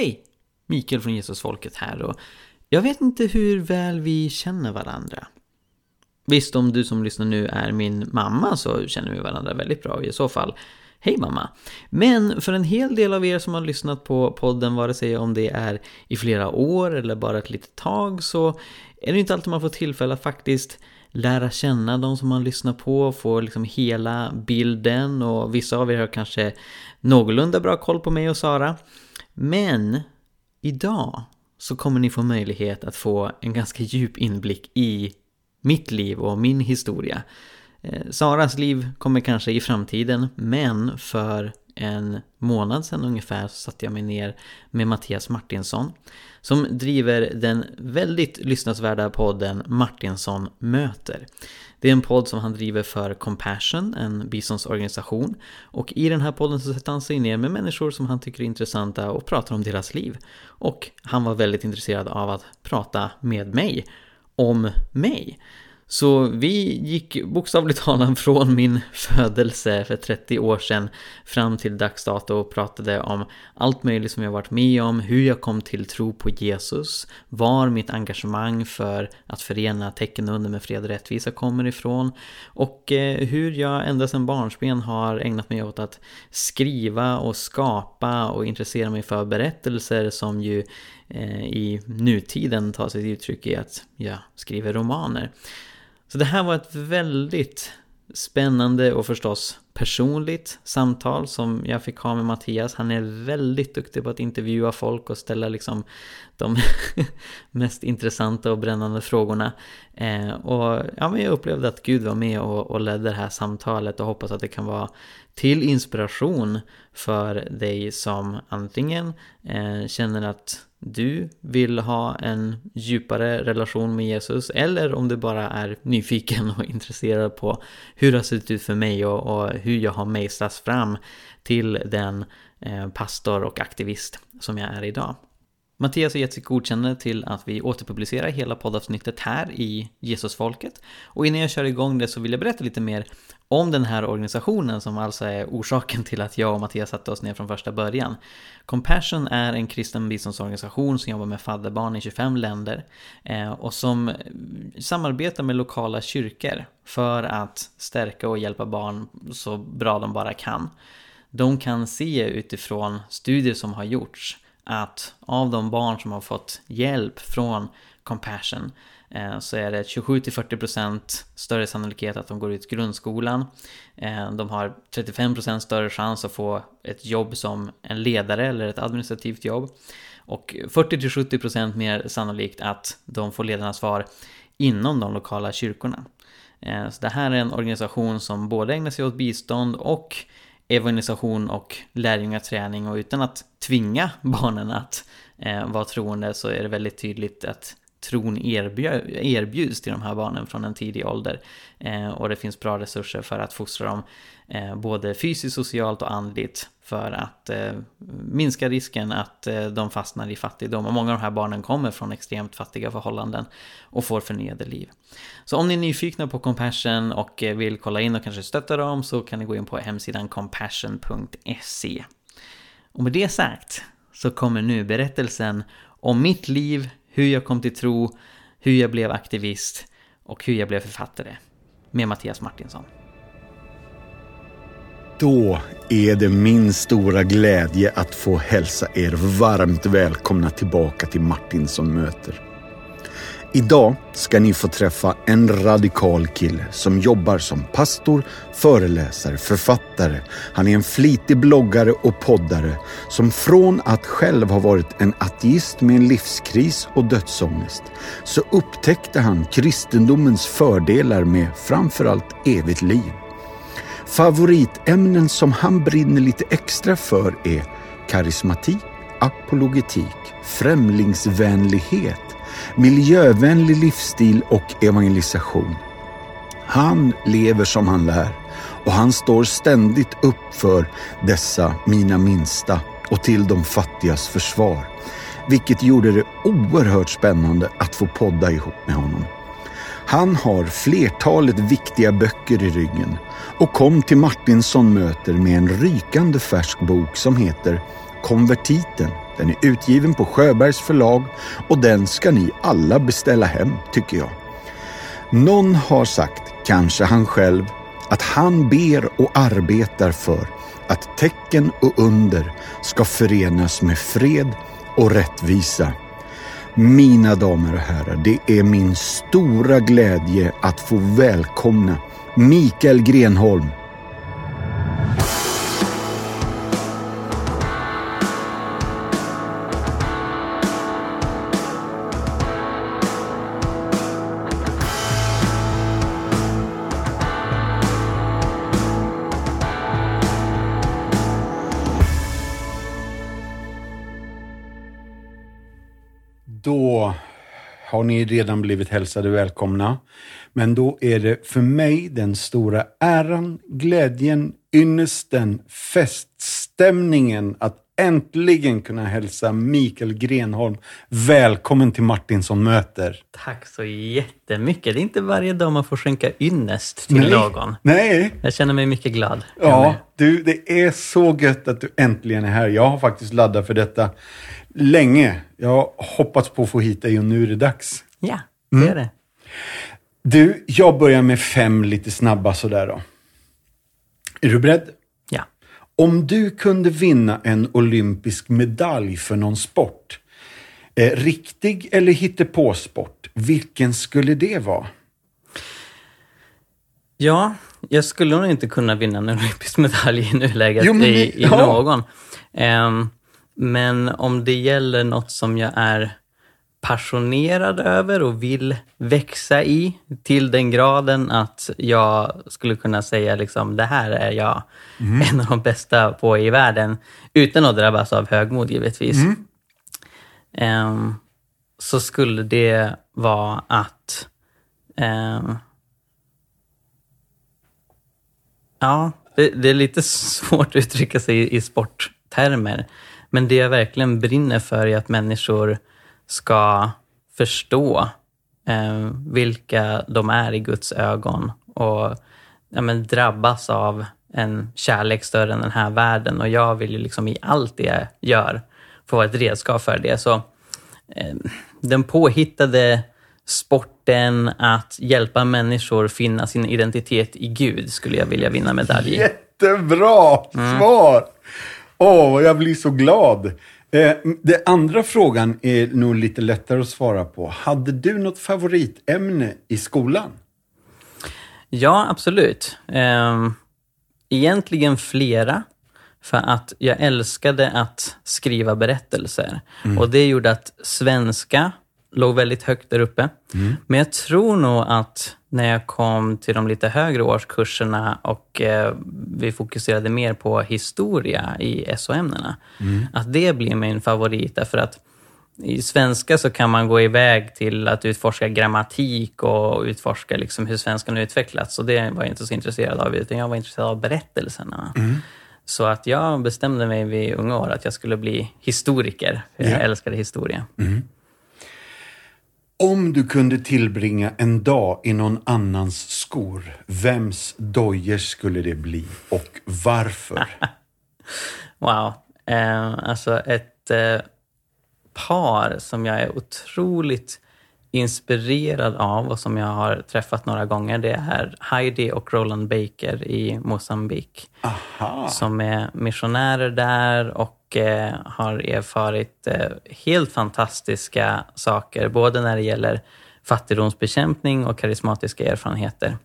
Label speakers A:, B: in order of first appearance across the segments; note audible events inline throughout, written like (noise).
A: Hej! Mikael från Jesusfolket här och jag vet inte hur väl vi känner varandra. Visst, om du som lyssnar nu är min mamma så känner vi varandra väldigt bra i så fall. Hej mamma! Men för en hel del av er som har lyssnat på podden, vare sig om det är i flera år eller bara ett litet tag, så är det inte alltid man får tillfälle att faktiskt lära känna de som man lyssnar på, få liksom hela bilden och vissa av er har kanske någorlunda bra koll på mig och Sara. Men idag så kommer ni få möjlighet att få en ganska djup inblick i mitt liv och min historia. Eh, Saras liv kommer kanske i framtiden, men för en månad sedan ungefär så satte jag mig ner med Mattias Martinsson som driver den väldigt lyssnadsvärda podden Martinsson möter. Det är en podd som han driver för Compassion, en biståndsorganisation. Och i den här podden så sätter han sig ner med människor som han tycker är intressanta och pratar om deras liv. Och han var väldigt intresserad av att prata med mig om mig. Så vi gick bokstavligt talat från min födelse för 30 år sedan fram till dags dato och pratade om allt möjligt som jag varit med om, hur jag kom till tro på Jesus, var mitt engagemang för att förena tecken och under med fred och rättvisa kommer ifrån och eh, hur jag ända sedan barnsben har ägnat mig åt att skriva och skapa och intressera mig för berättelser som ju eh, i nutiden tar sig uttryck i att jag skriver romaner. Så det här var ett väldigt spännande och förstås personligt samtal som jag fick ha med Mattias. Han är väldigt duktig på att intervjua folk och ställa liksom de (laughs) mest intressanta och brännande frågorna. Eh, och ja, men jag upplevde att Gud var med och, och ledde det här samtalet och hoppas att det kan vara till inspiration för dig som antingen eh, känner att du vill ha en djupare relation med Jesus eller om du bara är nyfiken och (laughs) intresserad på hur det har sett ut för mig och, och hur jag har mejslats fram till den eh, pastor och aktivist som jag är idag. Mattias har gett sitt godkännande till att vi återpublicerar hela poddavsnittet här i Jesusfolket. Och innan jag kör igång det så vill jag berätta lite mer om den här organisationen som alltså är orsaken till att jag och Mattias satte oss ner från första början. Compassion är en kristen biståndsorganisation som jobbar med fadderbarn i 25 länder eh, och som samarbetar med lokala kyrkor för att stärka och hjälpa barn så bra de bara kan. De kan se utifrån studier som har gjorts att av de barn som har fått hjälp från Compassion Eh, så är det 27-40% större sannolikhet att de går ut grundskolan. Eh, de har 35% större chans att få ett jobb som en ledare eller ett administrativt jobb. Och 40-70% mer sannolikt att de får ledaransvar inom de lokala kyrkorna. Eh, så det här är en organisation som både ägnar sig åt bistånd och evangelisation och lärjungaträning och utan att tvinga barnen att eh, vara troende så är det väldigt tydligt att tron erbjuds till de här barnen från en tidig ålder. Eh, och det finns bra resurser för att fostra dem eh, både fysiskt, socialt och andligt för att eh, minska risken att eh, de fastnar i fattigdom. Och många av de här barnen kommer från extremt fattiga förhållanden och får förnyade liv. Så om ni är nyfikna på Compassion och eh, vill kolla in och kanske stötta dem så kan ni gå in på hemsidan compassion.se. Och med det sagt så kommer nu berättelsen om mitt liv, hur jag kom till tro, hur jag blev aktivist och hur jag blev författare med Mattias Martinsson.
B: Då är det min stora glädje att få hälsa er varmt välkomna tillbaka till Martinsson möter. Idag ska ni få träffa en radikal kille som jobbar som pastor, föreläsare, författare. Han är en flitig bloggare och poddare som från att själv ha varit en ateist med en livskris och dödsångest så upptäckte han kristendomens fördelar med framförallt evigt liv. Favoritämnen som han brinner lite extra för är karismatik, apologetik, främlingsvänlighet, miljövänlig livsstil och evangelisation. Han lever som han lär och han står ständigt upp för dessa mina minsta och till de fattigas försvar. Vilket gjorde det oerhört spännande att få podda ihop med honom. Han har flertalet viktiga böcker i ryggen och kom till Martinsson möter med en rykande färsk bok som heter Konvertiten. Den är utgiven på Sjöbergs förlag och den ska ni alla beställa hem, tycker jag. Någon har sagt, kanske han själv, att han ber och arbetar för att tecken och under ska förenas med fred och rättvisa. Mina damer och herrar, det är min stora glädje att få välkomna Mikael Grenholm. Har ni redan blivit hälsade välkomna. Men då är det för mig den stora äran, glädjen, ynnesten, feststämningen att äntligen kunna hälsa Mikael Grenholm välkommen till Martinsson möter.
A: Tack så jättemycket. Det är inte varje dag man får skänka ynnest till
B: Nej.
A: någon.
B: Nej,
A: Jag känner mig mycket glad.
B: Ja, du, det är så gött att du äntligen är här. Jag har faktiskt laddat för detta länge. Jag har hoppats på att få hit dig och nu är det dags.
A: Ja, det
B: Mm.
A: är det.
B: Du, jag börjar med fem lite snabba sådär då. Är du beredd?
A: Ja.
B: Om du kunde vinna en olympisk medalj för någon sport, eh, riktig eller hittepåsport, vilken skulle det vara?
A: Ja, jag skulle nog inte kunna vinna en olympisk medalj i nuläget
B: Jo, men
A: i, i
B: ja.
A: någon. Ehm, men om det gäller något som jag är passionerad över och vill växa i till den graden att jag skulle kunna säga liksom det här är jag
B: Mm.
A: en av de bästa på i världen utan att drabbas av högmod givetvis.
B: Mm.
A: Ehm, så skulle det vara att ehm, Ja, det, det är lite (laughs) svårt att uttrycka sig i, i sporttermer. Men det jag verkligen brinner för är att människor ska förstå eh, vilka de är i Guds ögon och ja, men, drabbas av en kärlek större än den här världen. Och jag vill ju liksom i allt det jag gör få vara ett redskap för det. Så eh, den påhittade sporten att hjälpa människor finna sin identitet i Gud skulle jag vilja vinna medalj i.
B: Jättebra svar! Åh, jag blir så glad. Eh, det andra frågan är nog lite lättare att svara på. Hade du något favoritämne i skolan?
A: Ja, absolut. Ehm, egentligen flera. För att jag älskade att skriva berättelser. Och det gjorde att svenska låg väldigt högt där uppe. Men jag tror nog att när jag kom till de lite högre årskurserna och eh, vi fokuserade mer på historia i SO-ämnena, att det blir min favorit. Därför att i svenska så kan man gå iväg till att utforska grammatik och utforska liksom hur svenskan har utvecklats. Och det var jag inte så intresserad av, utan jag var intresserad av berättelserna. Så att jag bestämde mig vid unga år att jag skulle bli historiker. För jag
B: Ja.
A: älskade historia.
B: Om du kunde tillbringa en dag i någon annans skor, vems dojor skulle det bli och varför? (laughs)
A: Wow. Eh, alltså ett eh, par som jag är otroligt inspirerad av och som jag har träffat några gånger, det är Heidi och Roland Baker i Mosambik. Som är missionärer där och eh, har erfarit eh, helt fantastiska saker, både när det gäller fattigdomsbekämpning och karismatiska erfarenheter.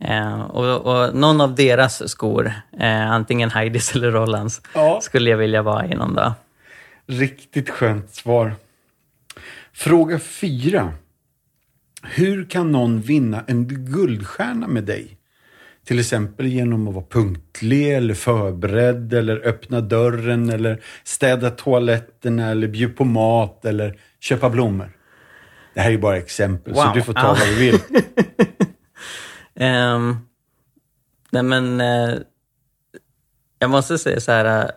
A: Eh, och, och någon av deras skor, eh, antingen Heidis (laughs) eller Rolands,
B: Ja.
A: skulle jag vilja vara i någon dag.
B: Riktigt skönt svar. Fråga fyra. Hur kan någon vinna en guldstjärna med dig? Till exempel genom att vara punktlig eller förberedd eller öppna dörren eller städa toaletterna eller bjuda på mat eller köpa blommor. Det här är bara exempel, så
A: Wow.
B: du får ta vad du vill. (laughs)
A: Ehm, nej men, eh, jag måste säga så här eh,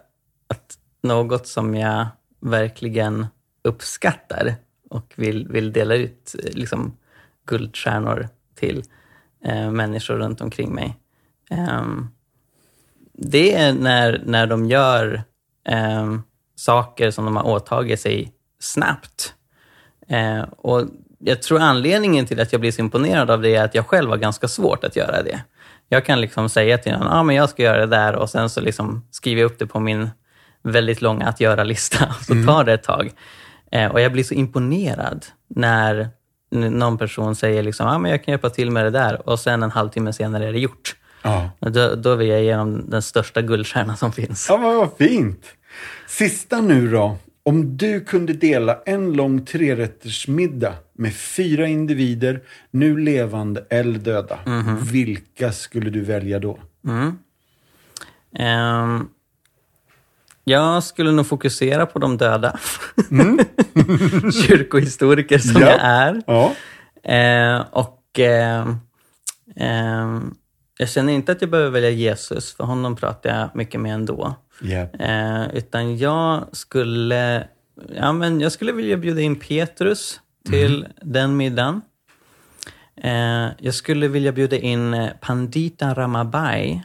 A: att något som jag verkligen uppskattar och vill, vill dela ut eh, liksom, guldstjärnor till eh, människor runt omkring mig. Ehm, det är när, när de gör ehm, saker som de har åtagit sig snabbt. Eh, och jag tror anledningen till att jag blir så imponerad av det är att jag själv har ganska svårt att göra det. Jag kan liksom säga till någon, ah, men jag ska göra det där och sen så liksom skriver jag upp det på min väldigt långa att göra-lista. (laughs) Så
B: Mm.
A: tar det ett tag. Eh, och jag blir så imponerad när någon person säger liksom, ah, men jag kan hjälpa till med det där och sen en halvtimme senare är det gjort.
B: Ja.
A: Då, då vill jag ge dem den största guldstjärnan som finns.
B: Ja, men vad fint. Sista nu då. Om du kunde dela en lång trerättersmiddag med fyra individer, nu levande eller döda. Vilka skulle du välja då?
A: Ehm, jag skulle nog fokusera på de döda. (laughs) Kyrkohistoriker som
B: Mm. Ja.
A: jag är.
B: Ja.
A: Eh, och eh, eh, jag känner inte att jag behöver välja Jesus, för honom pratar jag mycket med ändå. Eh, utan jag skulle, ja, men jag skulle vilja bjuda in Petrus till den middagen. Eh, jag skulle vilja bjuda in eh, Pandita Ramabai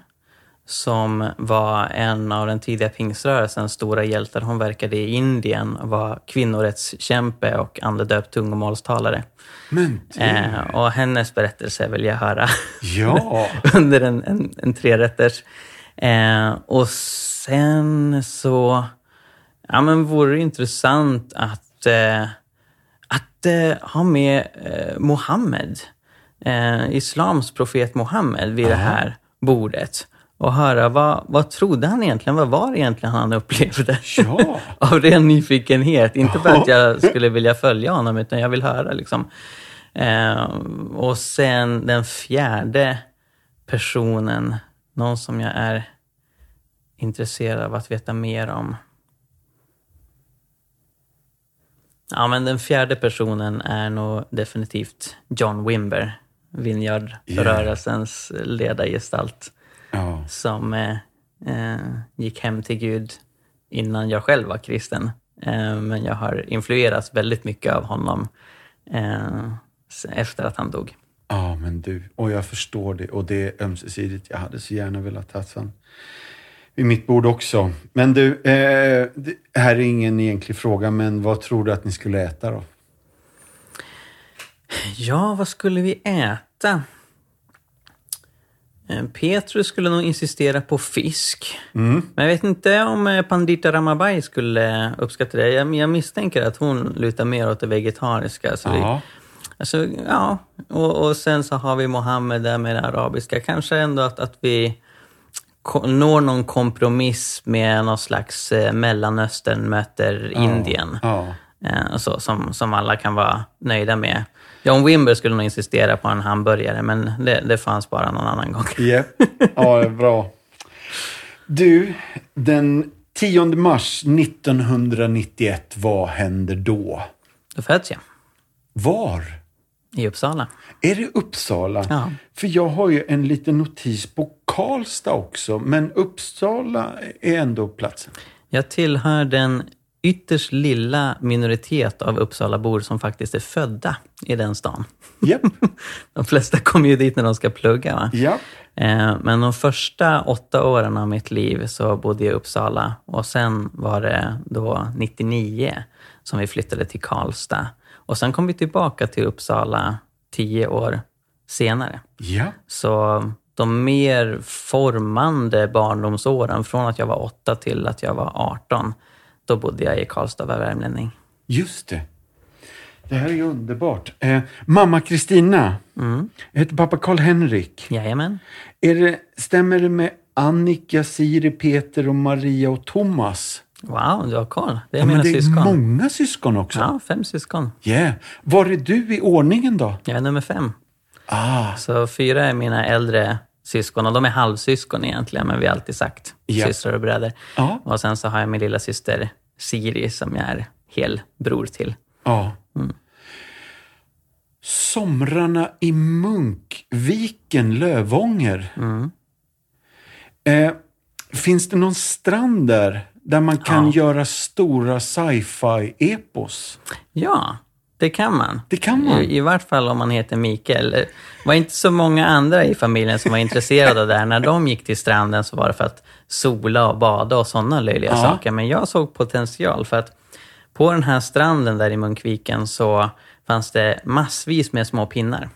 A: som var en av den tidiga pingströrelsens stora hjältar. Hon verkade i Indien och var kvinnorättskämpe och andedöpt tungomålstalare.
B: Men.
A: Eh, och hennes berättelse vill jag höra
B: Ja. (laughs)
A: under en, en, en trerätters. Eh, och sen så ja, men vore det intressant att, eh, att eh, ha med eh, Mohammed, eh, islams profet Mohammed vid det här bordet och höra vad, vad trodde han egentligen? Vad var det egentligen han upplevde?
B: Ja. (laughs)
A: Av ren nyfikenhet. Inte för att jag skulle vilja följa honom, utan jag vill höra. Liksom. Eh, och sen den fjärde personen, någon som jag är intresserad av att veta mer om. Ja, men den fjärde personen är nog definitivt John Wimber, Vineyard-rörelsens ledargestalt
B: ja.
A: som eh, eh, gick hem till Gud innan jag själv var kristen. Eh, men jag har influerats väldigt mycket av honom eh, efter att han dog.
B: Ja, men du. Och jag förstår det. Och det är ömsesidigt. Jag hade så gärna velat ha han vid mitt bord också. Men du, eh, det här är ingen egentlig fråga, men vad tror du att ni skulle äta då?
A: Ja, vad skulle vi äta? Eh, Petrus skulle nog insistera på fisk. Men jag vet inte om eh, Pandita Ramabai skulle uppskatta det. Jag, jag misstänker att hon lutar mer åt det vegetariska. Så vi,
B: Ja.
A: Alltså, ja. Och, och sen så har vi Mohammed där med det arabiska. Kanske ändå att, att vi når någon kompromiss med någon slags eh, Mellanöstern möter Indien.
B: Ja.
A: Eh, så, som, som alla kan vara nöjda med. John Wimber skulle nog insistera på en hamburgare, men det, det fanns bara någon annan gång.
B: Japp. Ja, bra. Du, den 10 mars 1991, vad händer då?
A: Då föds jag
B: Var?
A: i Uppsala.
B: Är det Uppsala?
A: Ja.
B: För jag har ju en liten notis på Karlstad också, men Uppsala är ändå platsen.
A: Jag tillhör den ytterst lilla minoritet av Uppsalabor som faktiskt är födda i den stan.
B: Japp. (laughs)
A: De flesta kommer ju dit när de ska plugga. Va?
B: Japp.
A: Eh, Men de första åtta åren av mitt liv så bodde jag i Uppsala och sen var det då 99 som vi flyttade till Karlstad. Och sen kom vi tillbaka till Uppsala tio år senare.
B: Ja.
A: Så de mer formande barndomsåren, från att jag var åtta till att jag var 18, då bodde jag i Karlstad, var värmlänning.
B: Just det. Det här är ju underbart. Eh, mamma Kristina. Jag heter pappa Karl-Henrik.
A: Jajamän.
B: Är det, stämmer det med Annika, Siri, Peter och Maria och Thomas?
A: Wow, du har koll. Det är
B: Ja,
A: mina
B: men det är
A: syskon.
B: många syskon också.
A: Ja, fem syskon.
B: Yeah. Var är du i ordningen då?
A: Jag är nummer fem.
B: Ah,
A: Så fyra är mina äldre syskon och de är halvsyskon egentligen, men vi har alltid sagt
B: Ja.
A: systrar och bröder.
B: Ja.
A: Och sen så har jag min lilla syster Siri som jag är helbror till.
B: ja. Somrarna i Munkviken, Lövånger. Eh, finns det någon strand där, där man kan
A: Ja.
B: göra stora sci-fi-epos?
A: Ja, Det kan man.
B: Det kan man.
A: I, I vart fall om man heter Mikael. Det var inte så många andra i familjen som var intresserade av det där. När de gick till stranden så var det för att sola och bada och sådana löjliga
B: Ja.
A: saker. Men jag såg potential för att på den här stranden där i Munkviken så fanns det massvis med små pinnar.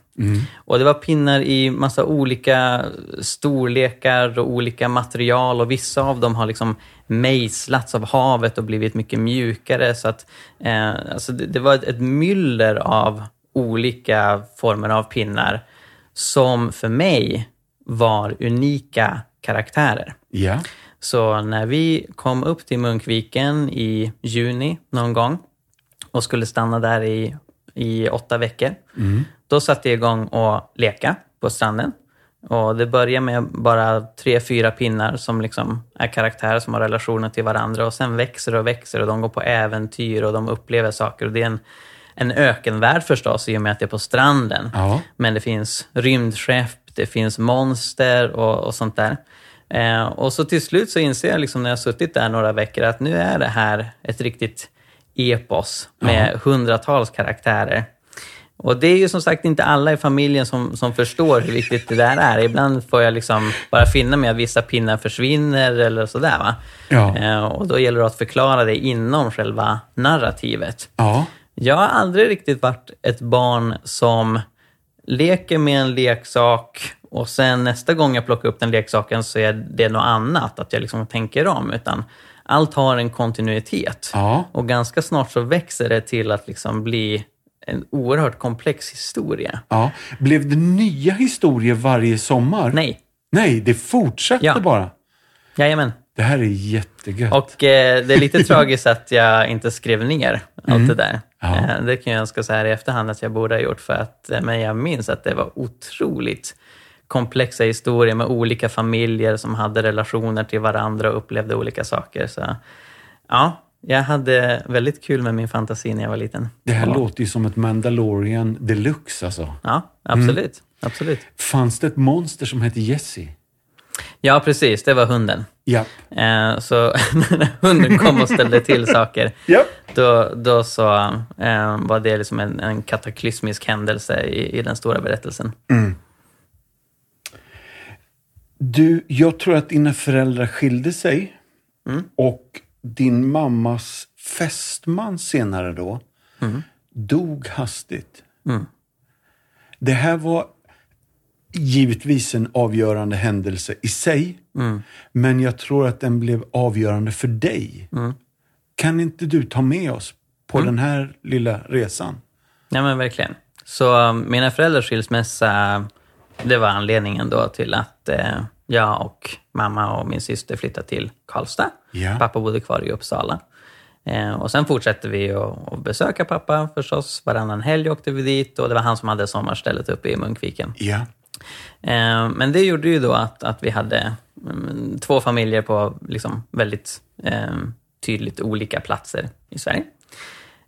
A: Och det var pinnar i massa olika storlekar och olika material och vissa av dem har liksom mejslats av havet och blivit mycket mjukare. Så att, eh, alltså det, det var ett, ett myller av olika former av pinnar som för mig var unika karaktärer.
B: Ja.
A: Så när vi kom upp till Munkviken i juni någon gång och skulle stanna där i, i åtta veckor, då satte jag igång och leka på stranden. Och det börjar med bara tre, fyra pinnar som liksom är karaktärer som har relationer till varandra och sen växer och växer och de går på äventyr och de upplever saker. Och det är en, en ökenvärld förstås i och med att det är på stranden.
B: Ja.
A: Men det finns rymdskepp, det finns monster och, och sånt där. Eh, och så till slut så inser jag liksom när jag har suttit där några veckor att nu är det här ett riktigt epos med hundratals karaktärer. Och det är ju som sagt inte alla i familjen som, som förstår hur viktigt det där är. Ibland får jag liksom bara finna mig att vissa pinnar försvinner eller sådär. Va?
B: Ja.
A: Eh, och då gäller det att förklara det inom själva narrativet.
B: Ja.
A: Jag har aldrig riktigt varit ett barn som leker med en leksak och sen nästa gång jag plockar upp den leksaken så är det något annat, att jag liksom tänker om. Utan allt har en kontinuitet.
B: Ja.
A: Och ganska snart så växer det till att liksom bli en oerhört komplex historia.
B: ja. Blev det nya historier varje sommar?
A: Nej.
B: Nej, det fortsätter
A: Ja.
B: bara.
A: Jajamän.
B: Det här är jättegött.
A: Och eh, det är lite (laughs) tragiskt att jag inte skrev ner allt det där.
B: Ja.
A: Eh, det kan jag önska så här i efterhand att jag borde ha gjort. För att, eh, men jag minns att det var otroligt komplexa historier med olika familjer som hade relationer till varandra och upplevde olika saker. Så ja, jag hade väldigt kul med min fantasi när jag var liten.
B: Det här
A: ja.
B: låter ju som ett Mandalorian deluxe alltså.
A: Ja, absolut. absolut.
B: Fanns det ett monster som hette Jessie?
A: Ja, precis. Det var hunden.
B: Ja.
A: Eh, så när (laughs) hunden kom och ställde till saker, (laughs)
B: Ja.
A: då, då så eh, var det liksom en, en kataklysmisk händelse i, i den stora berättelsen.
B: Du, jag tror att dina föräldrar skilde sig. Och din mammas fästman senare då dog hastigt. Det här var givetvis en avgörande händelse i sig. Men jag tror att den blev avgörande för dig. Kan inte du ta med oss på den här lilla resan?
A: Ja, men verkligen. Så um, mina föräldrars skilsmässa, det var anledningen då till att eh, jag och mamma och min syster flyttade till Karlstad.
B: Ja.
A: Pappa bodde kvar i Uppsala. Eh, och sen fortsatte vi att, besöka pappa förstås. Varannan helg åkte vi dit och det var han som hade sommarstället uppe i Munkviken.
B: Ja.
A: Eh, men det gjorde ju då att, att vi hade mm, två familjer på liksom väldigt eh, tydligt olika platser i Sverige.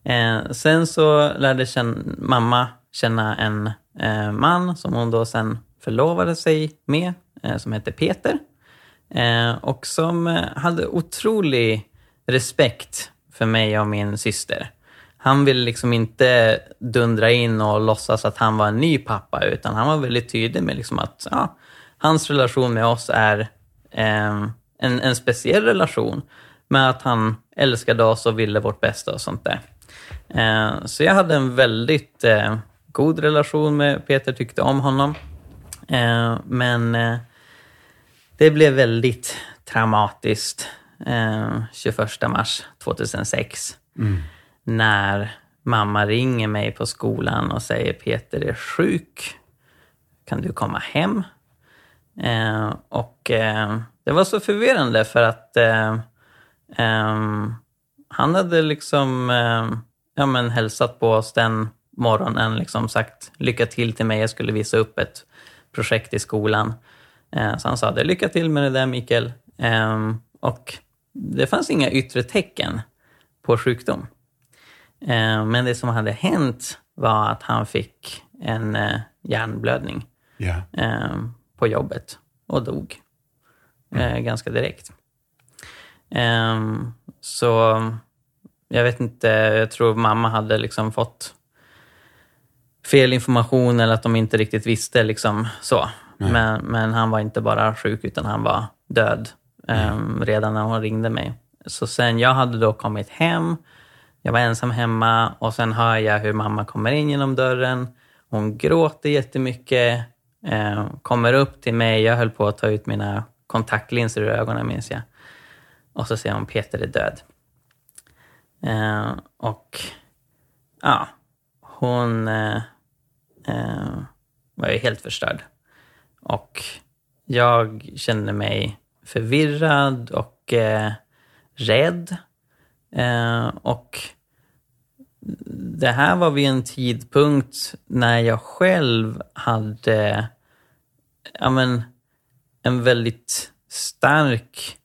A: Eh, sen så lärde känna, mamma känna en eh, man som hon då sen förlovade sig med, Eh, som hette Peter. Eh, och som eh, hade otrolig respekt för mig och min syster. Han ville liksom inte dundra in och låtsas att han var en ny pappa, utan han var väldigt tydlig med liksom att ja, hans relation med oss är en, en speciell relation, med att han älskade oss och ville vårt bästa och sånt där. Så jag hade en väldigt god relation med Peter, tyckte om honom. Men det blev väldigt traumatiskt eh, 21 mars 2006. När mamma ringer mig på skolan och säger Peter är sjuk. Kan du komma hem? Eh, och eh, det var så förvirrande för att eh, ehm, han hade liksom eh, ja, men hälsat på oss den morgonen, liksom sagt lycka till till mig, jag skulle visa upp ett projekt i skolan. Eh, så han sa det, lycka till med det där Mikael. Eh, och det fanns inga yttre tecken på sjukdom. Eh, men det som hade hänt var att han fick en eh, hjärnblödning eh, på jobbet och dog eh, ganska direkt. Ehm, så jag vet inte, jag tror mamma hade liksom fått fel information eller att de inte riktigt visste. liksom så. Men, men han var inte bara sjuk, utan han var död um, redan när hon ringde mig. Så sen jag hade då kommit hem, jag var ensam hemma och sen hör jag hur mamma kommer in genom dörren. Hon gråter jättemycket, eh, kommer upp till mig. Jag höll på att ta ut mina kontaktlinser ur ögonen minns jag. Och så säger hon Peter är död. Eh, och ja, hon eh, eh, var ju helt förstörd. Och jag känner mig förvirrad och eh, rädd. Eh, och det här var vid en tidpunkt när jag själv hade ja, men, en väldigt stark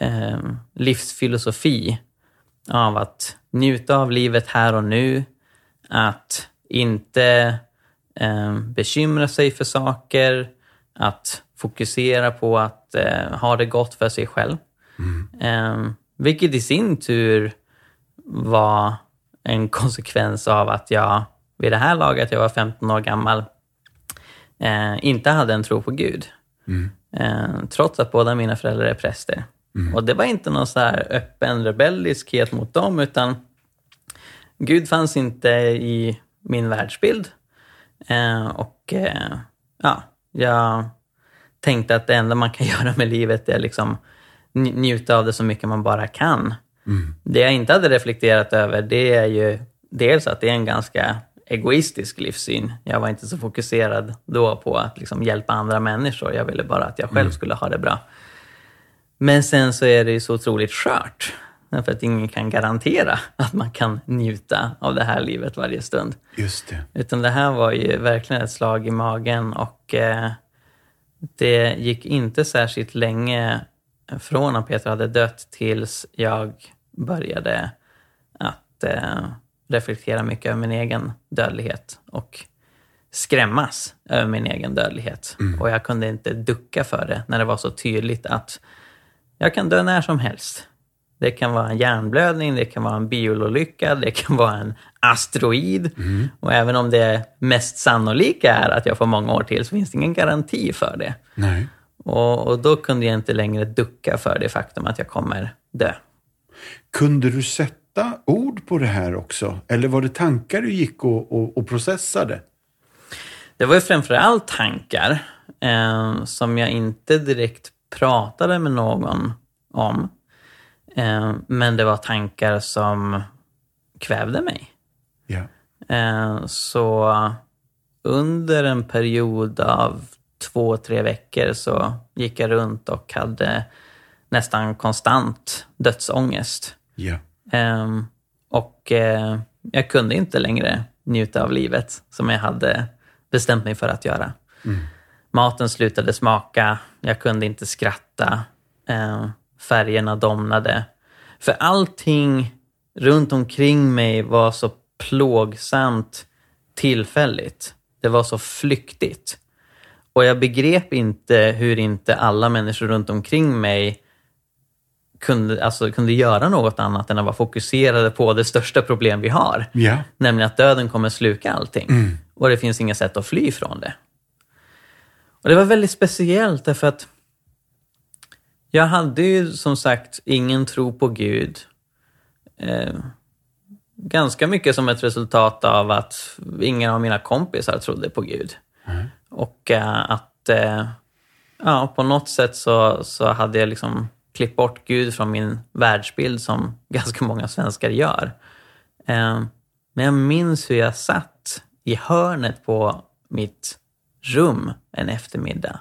A: eh, livsfilosofi av att njuta av livet här och nu, att inte eh, bekymra sig för saker, att fokusera på att eh, ha det gott för sig själv. Mm. Eh, vilket i sin tur var en (laughs) konsekvens av att jag vid det här laget, jag var 15 år gammal, eh, inte hade en tro på Gud. Mm. Eh, trots att båda mina föräldrar är präster. Mm. Och det var inte någon så här öppen rebelliskhet mot dem, utan Gud fanns inte i min världsbild. Eh, och ja, jag tänkte att det enda man kan (laughs) göra med livet är liksom njuta av det så mycket man bara kan. Mm. Det jag inte hade reflekterat över, det är ju dels att det är en ganska egoistisk livssyn. Jag var inte så fokuserad då på att liksom hjälpa andra människor. Jag ville bara att jag själv mm. skulle ha det bra. Men sen så är det ju så otroligt skört. Därför att ingen kan garantera att man kan njuta av det här livet varje stund.
B: Just det.
A: Utan det här var ju verkligen ett slag i magen och eh, det gick inte särskilt länge från att Peter hade dött tills jag började att eh, reflektera mycket över min egen dödlighet och skrämmas över min egen dödlighet. Mm. Och jag kunde inte ducka för det när det var så tydligt att jag kan dö när som helst. Det kan vara en hjärnblödning, det kan vara en bilolycka, det kan vara en asteroid. Mm. Och även om det mest sannolika är att jag får många år till så finns det ingen garanti för det.
B: Nej.
A: Och, och då kunde jag inte längre ducka för det faktum att jag kommer dö.
B: Kunde du sätta ord på det här också? Eller var det tankar du gick och, och, och processade?
A: Det var ju framförallt tankar eh, som jag inte direkt pratade med någon om. Eh, men det var tankar som kvävde mig. Eh, så under en period av två, tre veckor så gick jag runt och hade nästan konstant dödsångest. Um, och uh, jag kunde inte längre njuta av livet som jag hade bestämt mig för att göra. Mm. Maten slutade smaka, jag kunde inte skratta, uh, färgerna domnade. För allting runt omkring mig var så plågsamt tillfälligt. Det var så flyktigt. Och jag begrep inte hur inte alla människor runt omkring mig kunde, alltså, kunde göra något annat än att vara fokuserade på det största problem vi har.
B: Yeah.
A: Nämligen att döden kommer sluka allting.
B: Mm.
A: Och det finns inga sätt att fly från det. Och det var väldigt speciellt därför att jag hade ju som sagt ingen tro på Gud. Eh, ganska mycket som ett resultat av att ingen av mina kompisar trodde på Gud. Mm. Och äh, att äh, ja, på något sätt så, så hade jag liksom klippt bort Gud från min världsbild som (laughs) ganska många svenskar gör. Äh, men jag minns hur jag satt i hörnet på mitt rum en eftermiddag.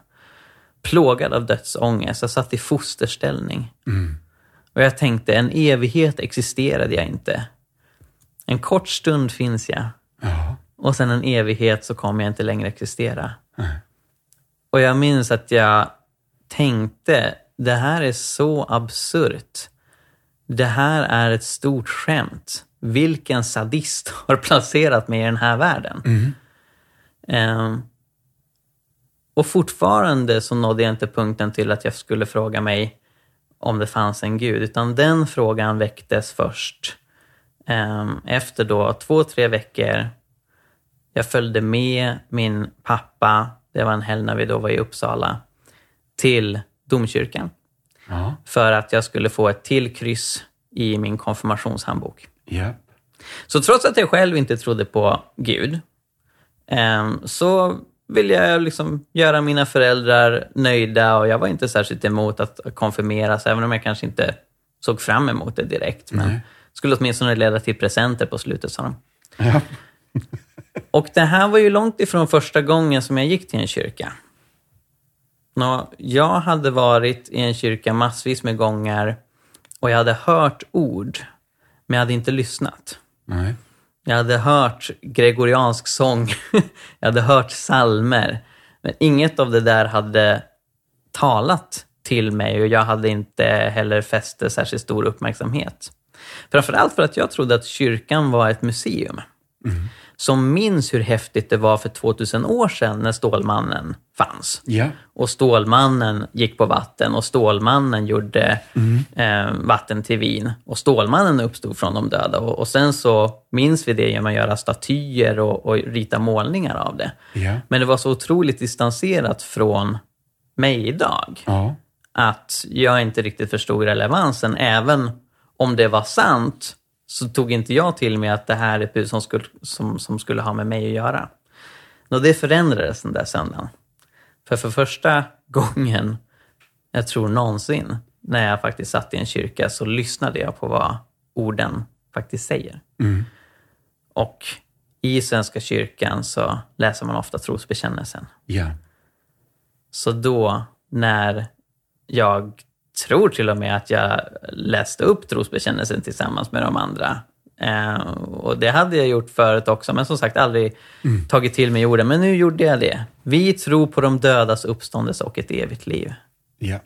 A: Plågad av dödsångest. Jag satt i fosterställning.
B: Mm.
A: Och jag tänkte, en evighet existerade jag inte. En kort stund finns jag.
B: Ja.
A: Och sen en evighet så kommer jag inte längre existera. Och jag minns att jag tänkte, det här är så absurt. Det här är ett stort skämt. Vilken sadist (laughs) har placerat mig i den här världen?
B: Mm.
A: Um, och fortfarande så nådde jag inte punkten till att jag skulle fråga mig om det fanns en gud, utan den frågan väcktes först um, efter då två, tre veckor jag följde med min pappa, det var en helg när vi då var i Uppsala, till domkyrkan.
B: Ja.
A: För att jag skulle få ett till kryss i min konfirmationshandbok.
B: Ja.
A: Så trots att jag själv inte trodde på Gud, ehm, så ville jag liksom göra mina föräldrar nöjda och jag var inte särskilt emot att konfirmeras, även om jag kanske inte såg fram emot det direkt. Men
B: Nej.
A: skulle åtminstone leda till presenter på slutet, sa de.
B: Ja. (laughs)
A: Och det här var ju långt ifrån första gången som jag gick till en kyrka. Nå, jag hade varit i en kyrka massvis med gånger och jag hade hört ord, men jag hade inte lyssnat.
B: Nej.
A: Jag hade hört gregoriansk sång, (laughs) jag hade hört salmer, men inget av det där hade talat till mig och jag hade inte heller fäst det särskilt stor uppmärksamhet. Framförallt för att jag trodde att kyrkan var ett museum mm som minns hur häftigt det var för 2000 år sedan när Stålmannen fanns.
B: Ja.
A: Och Stålmannen gick på vatten och Stålmannen gjorde eh, vatten till vin. Och Stålmannen uppstod från de döda. Och, och sen så minns vi det genom att göra statyer och, och rita målningar av det.
B: Ja.
A: Men det var så otroligt distanserat från mig idag
B: Ja.
A: att jag inte riktigt förstod relevansen. Även om det var sant så tog inte jag till mig att det här är ett bud som skulle, som, som skulle ha med mig att göra. Och det förändrades den där söndagen. För för första gången, jag tror någonsin, när jag faktiskt satt i en kyrka så lyssnade jag på vad orden faktiskt säger. Och i Svenska kyrkan så läser man ofta trosbekännelsen.
B: Ja.
A: Så då, när jag tror till och med att jag läste upp trosbekännelsen tillsammans med de andra. Eh, och det hade jag gjort förut också, men som sagt aldrig tagit till mig orden. Men nu gjorde jag det. Vi tror på de dödas uppståndelse och ett evigt liv.
B: Ja.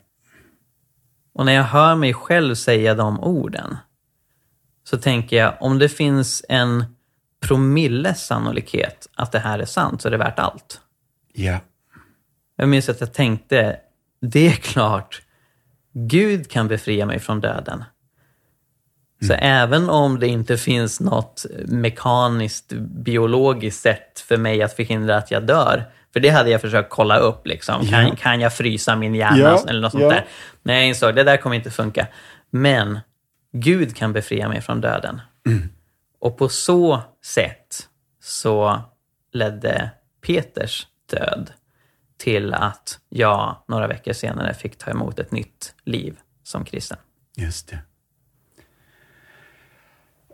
A: Och när jag hör mig själv säga de orden så tänker jag, om det finns en promilles sannolikhet att det här är sant så är det värt allt.
B: Ja.
A: Jag minns att jag tänkte, det är klart, Gud kan befria mig från döden. Så även om det inte finns något mekaniskt, biologiskt sätt för mig att förhindra att jag dör, för det hade jag försökt kolla upp. Liksom. Kan,
B: Ja.
A: kan jag frysa min hjärna
B: Ja,
A: eller något sånt
B: ja.
A: där? Men jag insåg, det där kommer inte funka. Men Gud kan befria mig från döden. Och på så sätt så ledde Peters död till att jag några veckor senare fick ta emot ett nytt liv som kristen.
B: Just det.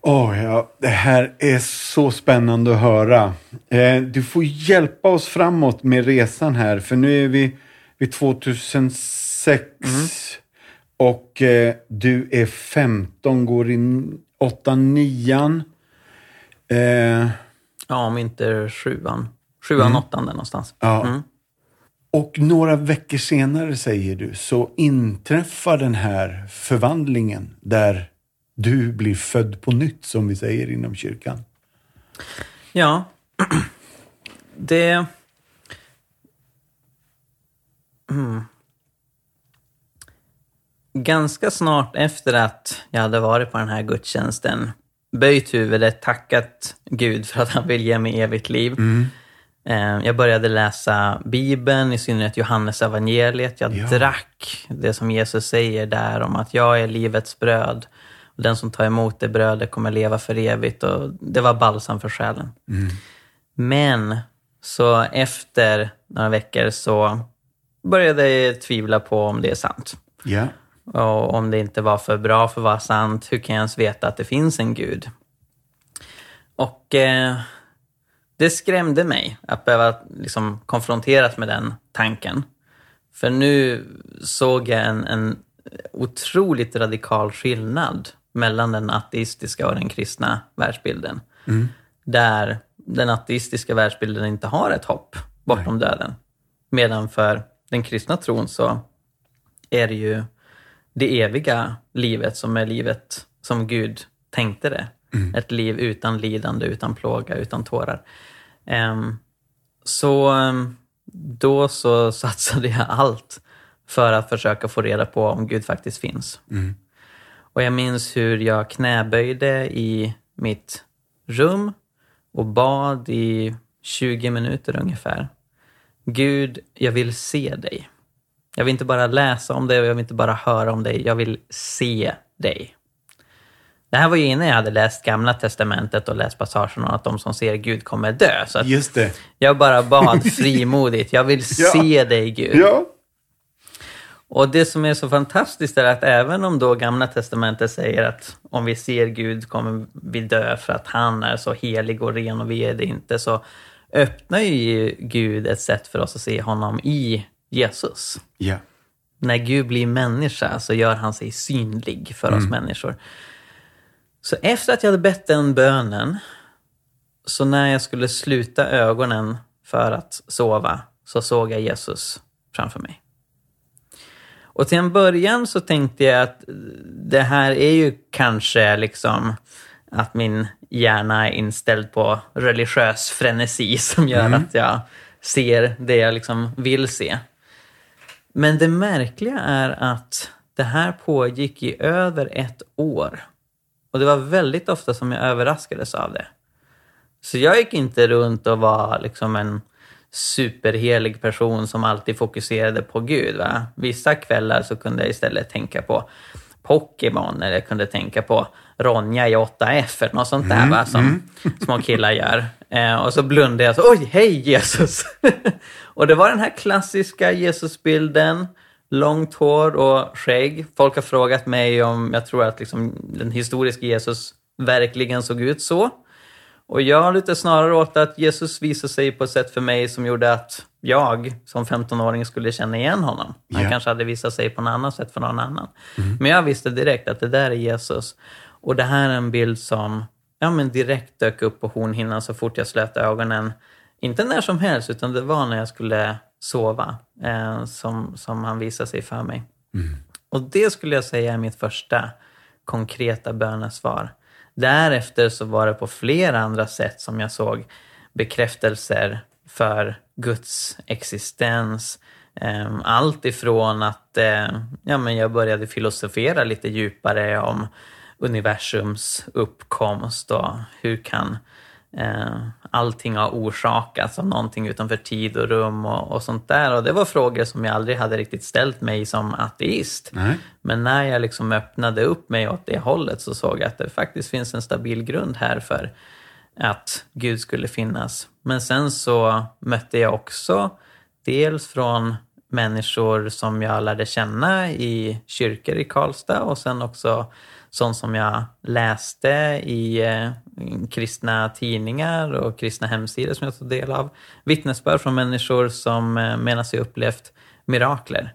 B: Åh, ja, det här är så spännande att höra. Eh, du får hjälpa oss framåt med resan här, för nu är vi vid 2006 och eh, du är 15, går in 8, 9. Eh,
A: Ja, om inte sjuan. Sjuan, åttan där någonstans.
B: ja.
A: Mm.
B: Och några veckor senare, säger du, så inträffar den här förvandlingen där du blir född på nytt, som vi säger inom kyrkan.
A: Ja, det... Mm. Ganska snart efter att jag hade varit på den här gudstjänsten, böjt huvudet, tackat Gud för att han vill ge mig evigt liv. Eh, Jag började läsa Bibeln, i synnerhet Johannes evangeliet. Jag
B: Ja.
A: drack det som Jesus säger där om att jag är livets bröd. Och den som tar emot det brödet kommer leva för evigt. Och det var balsam för själen. Men så efter några veckor så började jag tvivla på om det är sant.
B: Ja.
A: Och om det inte var för bra för att vara sant, hur kan jag ens veta att det finns en gud? Och eh, det skrämde mig att behöva liksom, konfronteras med den tanken. För nu såg jag en, en otroligt radikal skillnad mellan den ateistiska och den kristna världsbilden. Där den ateistiska världsbilden inte har ett hopp bortom döden. Medan för den kristna tron så är det ju det eviga livet som är livet som Gud tänkte det. Ett liv utan lidande, utan plåga, utan tårar. Ehm, så ehm, då så (laughs) satsade jag allt för att försöka få reda på om Gud faktiskt finns. Och jag minns hur jag knäböjde i mitt rum och bad i 20 minuter ungefär. Gud, jag vill se dig. Jag vill inte bara läsa om dig och jag vill inte bara höra om dig. Jag vill se dig. Det här var ju innan jag hade läst Gamla Testamentet och läst passagen om att de som ser Gud kommer dö. Så
B: Just det.
A: jag bara bad (laughs) frimodigt, jag vill
B: Ja.
A: se dig Gud.
B: Ja.
A: Och det som är så fantastiskt är att även om då Gamla Testamentet säger att om vi ser Gud kommer vi dö för att han är så helig och ren och vi är det inte, så öppnar ju Gud ett sätt för oss att se honom i Jesus.
B: Ja.
A: När Gud blir människa så gör han sig synlig för oss människor. Så efter att jag hade bett den bönen, så när jag skulle sluta ögonen för att sova, så såg jag Jesus framför mig. Och till en början så tänkte jag att det här är ju kanske liksom att min hjärna är inställd på religiös frenesi (laughs) som gör att jag ser det jag liksom vill se. Men det märkliga är att det här pågick i över ett år. Och det var väldigt ofta som jag överraskades av det. Så jag gick inte runt och var liksom en superhelig person som alltid fokuserade på Gud. Va? Vissa kvällar så kunde jag istället tänka på Pokémon eller jag kunde tänka på Ronja i 8F eller något sånt där va? som (laughs) små killar gör. Eh, och så blundade jag så, oj, hej Jesus! (laughs) och det var den här klassiska Jesusbilden, långt hår och skägg. Folk har frågat mig om jag tror att liksom, den historiska Jesus verkligen såg ut så. Och jag lutar snarare åt att Jesus visade sig på ett sätt för mig som gjorde att jag som 15-åring skulle känna igen honom. Han
B: Ja.
A: kanske hade visat sig på något annat sätt för någon annan. Men jag visste direkt att det där är Jesus. Och det här är en bild som ja, men direkt dök upp på hornhinnan så fort jag slöt ögonen. Inte när som helst, utan det var när jag skulle sova eh, som, som han visade sig för mig. Och det skulle jag säga är mitt första konkreta bönesvar. Därefter så var det på flera andra sätt som jag såg bekräftelser för Guds existens. Ehm, Allt ifrån att eh, ja, men jag började filosofera lite djupare om universums uppkomst och hur kan eh, allting ha orsakats av någonting utanför tid och rum och, och sånt där. Och det var frågor som jag aldrig hade riktigt ställt mig som ateist.
B: Nej.
A: Men när jag liksom öppnade upp mig åt det hållet så såg jag att det faktiskt finns en stabil grund här för att Gud skulle finnas. Men sen så mötte jag också dels från människor som jag lärde känna i kyrkor i Karlstad och sen också sånt som jag läste i eh, kristna tidningar och kristna hemsidor som jag tog del av. Vittnesbörd från människor som eh, menar sig upplevt mirakler.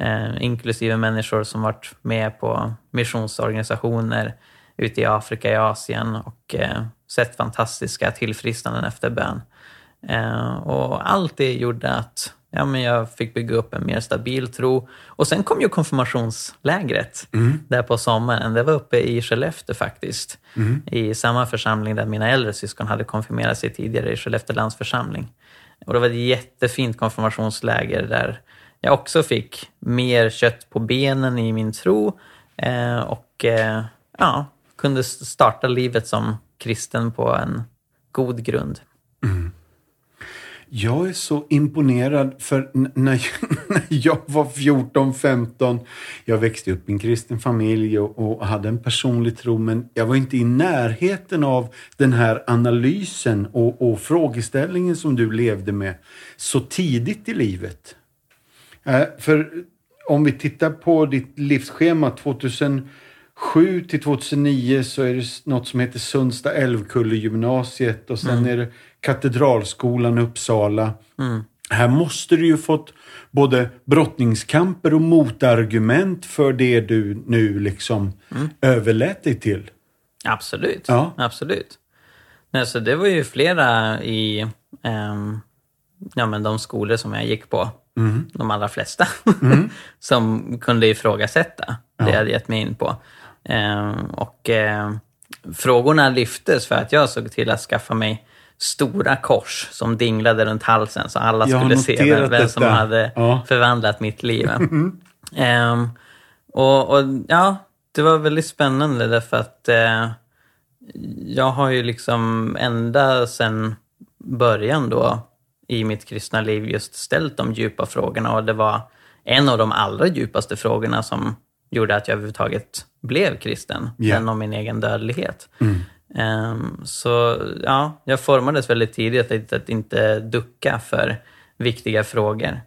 A: Eh, inklusive människor som varit med på missionsorganisationer ute i Afrika, i Asien och eh, sett fantastiska tillfrisknanden efter bön. Eh, och allt det gjorde att ja, men jag fick bygga upp en mer stabil tro. Och sen kom ju konfirmationslägret där på sommaren. Det var uppe i Skellefteå faktiskt. I samma församling där mina äldre syskon hade konfirmerat sig tidigare, i Skellefteå landsförsamling. Och det var ett jättefint konfirmationsläger där jag också fick mer kött på benen i min tro eh, och eh, ja, kunde starta livet som kristen på en god grund.
B: Jag är så imponerad för när jag, (laughs) när jag var 14-15, jag växte upp i en kristen familj och, och hade en personlig tro, men jag var inte i närheten av den här analysen och, och frågeställningen som du levde med så tidigt i livet. Eh, för om vi tittar på ditt livsschema 2007 till 2009 så är det något som heter Sundsta Älvkulle gymnasiet och sen är det Katedralskolan Uppsala. Här måste du ju fått både brottningskamper och motargument för det du nu liksom överlät dig till.
A: Absolut.
B: Ja.
A: Absolut. Nej, så det var ju flera i ehm, ja, men de skolor som jag gick på, de allra flesta, (laughs) som kunde ifrågasätta det jag hade gett mig in på. Ehm, och ehm, frågorna lyftes för att jag såg till att skaffa mig stora kors som dinglade runt halsen så alla skulle se vem, vem som hade
B: Ja.
A: förvandlat mitt liv. (laughs) Ehm, och, och ja, det var väldigt spännande därför att eh, jag har ju liksom ända sedan början då i mitt kristna liv just ställt de djupa frågorna och det var en av de allra djupaste frågorna som gjorde att jag överhuvudtaget blev kristen, den om min egen dödlighet. Ehm, så ja, jag formades väldigt tidigt att, att inte ducka för viktiga frågor.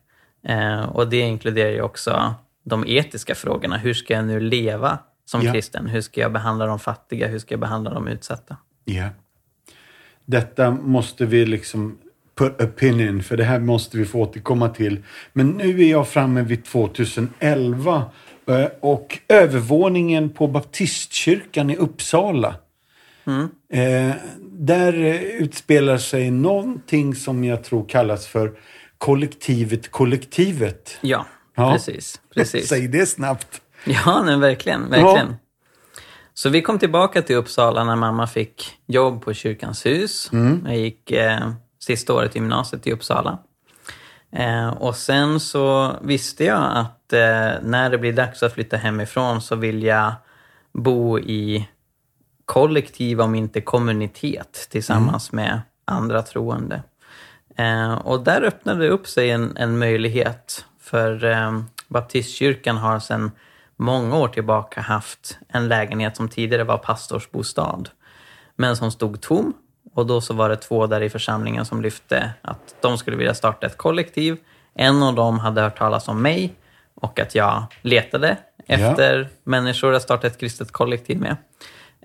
A: Eh, och det inkluderar ju också de etiska frågorna. Hur ska jag nu leva som
B: Ja.
A: kristen? Hur ska jag behandla de fattiga? Hur ska jag behandla de utsatta?
B: Ja. Detta måste vi liksom put a pin in, för det här måste vi få återkomma till. Men nu är jag framme vid 2011 eh, och övervåningen på baptistkyrkan i Uppsala. Eh, där eh, utspelar sig någonting som jag tror kallas för kollektivet kollektivet.
A: Ja,
B: Ja.
A: precis. precis. (laughs)
B: Säg det snabbt.
A: Ja, men verkligen. verkligen. Så vi kom tillbaka till Uppsala när mamma fick jobb på Kyrkans hus. Jag gick eh, sista året i gymnasiet i Uppsala. Eh, och sen så visste jag att eh, när det blir dags att flytta hemifrån så vill jag bo i kollektiv, om inte kommunitet, tillsammans med andra troende. Eh, och där öppnade det upp sig en, en möjlighet. För eh, Baptistkyrkan har sedan många år tillbaka haft en lägenhet som tidigare var pastorsbostad. Men som stod tom. Och då så var det två där i församlingen som lyfte att de skulle vilja starta ett kollektiv. En av dem hade hört talas om mig och att jag letade efter människor att starta ett kristet kollektiv med.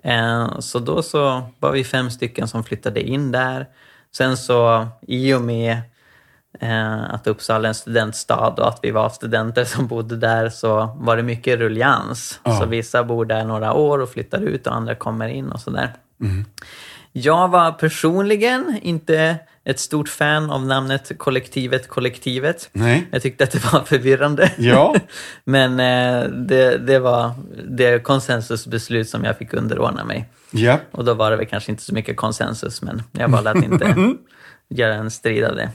A: Eh, Så då så var vi fem stycken som flyttade in där. Sen så i och med eh, att Uppsala är en studentstad och att vi var studenter som bodde där så var det mycket rullians.
B: Ja.
A: Så vissa bor där några år och flyttar ut och andra kommer in och sådär. Jag var personligen inte ett stort fan av namnet kollektivet kollektivet.
B: Nej.
A: Jag tyckte att det var förvirrande.
B: Ja. (laughs)
A: Men eh, det, det var det konsensusbeslut som jag fick underordna mig.
B: Ja.
A: Och då var det väl kanske inte så mycket konsensus, men jag valde att inte (laughs) göra en strid av det.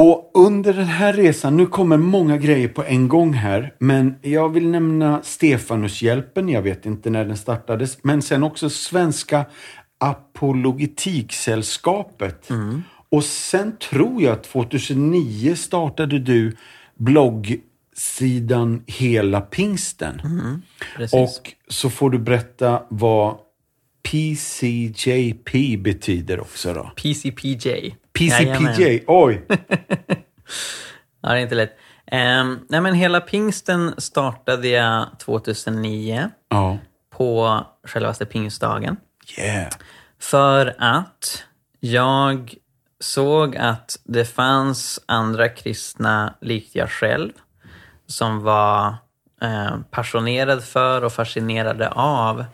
B: Och under den här resan, nu kommer många grejer på en gång här, men jag vill nämna Stefanushjälpen, jag vet inte när den startades, men sen också Svenska Apologetiksällskapet. Och sen tror jag att 2009 startade du bloggsidan Hela Pingsten.
A: Precis.
B: Och så får du berätta vad PCJP betyder också då.
A: PCPJ.
B: PCPJ, oj! (laughs)
A: Ja, det är inte lätt. Um, nej, men hela pingsten startade jag 2009
B: Ja.
A: på självaste pingstdagen.
B: Yeah.
A: För att jag såg att det fanns andra kristna likt jag själv som var eh, passionerad för och fascinerade av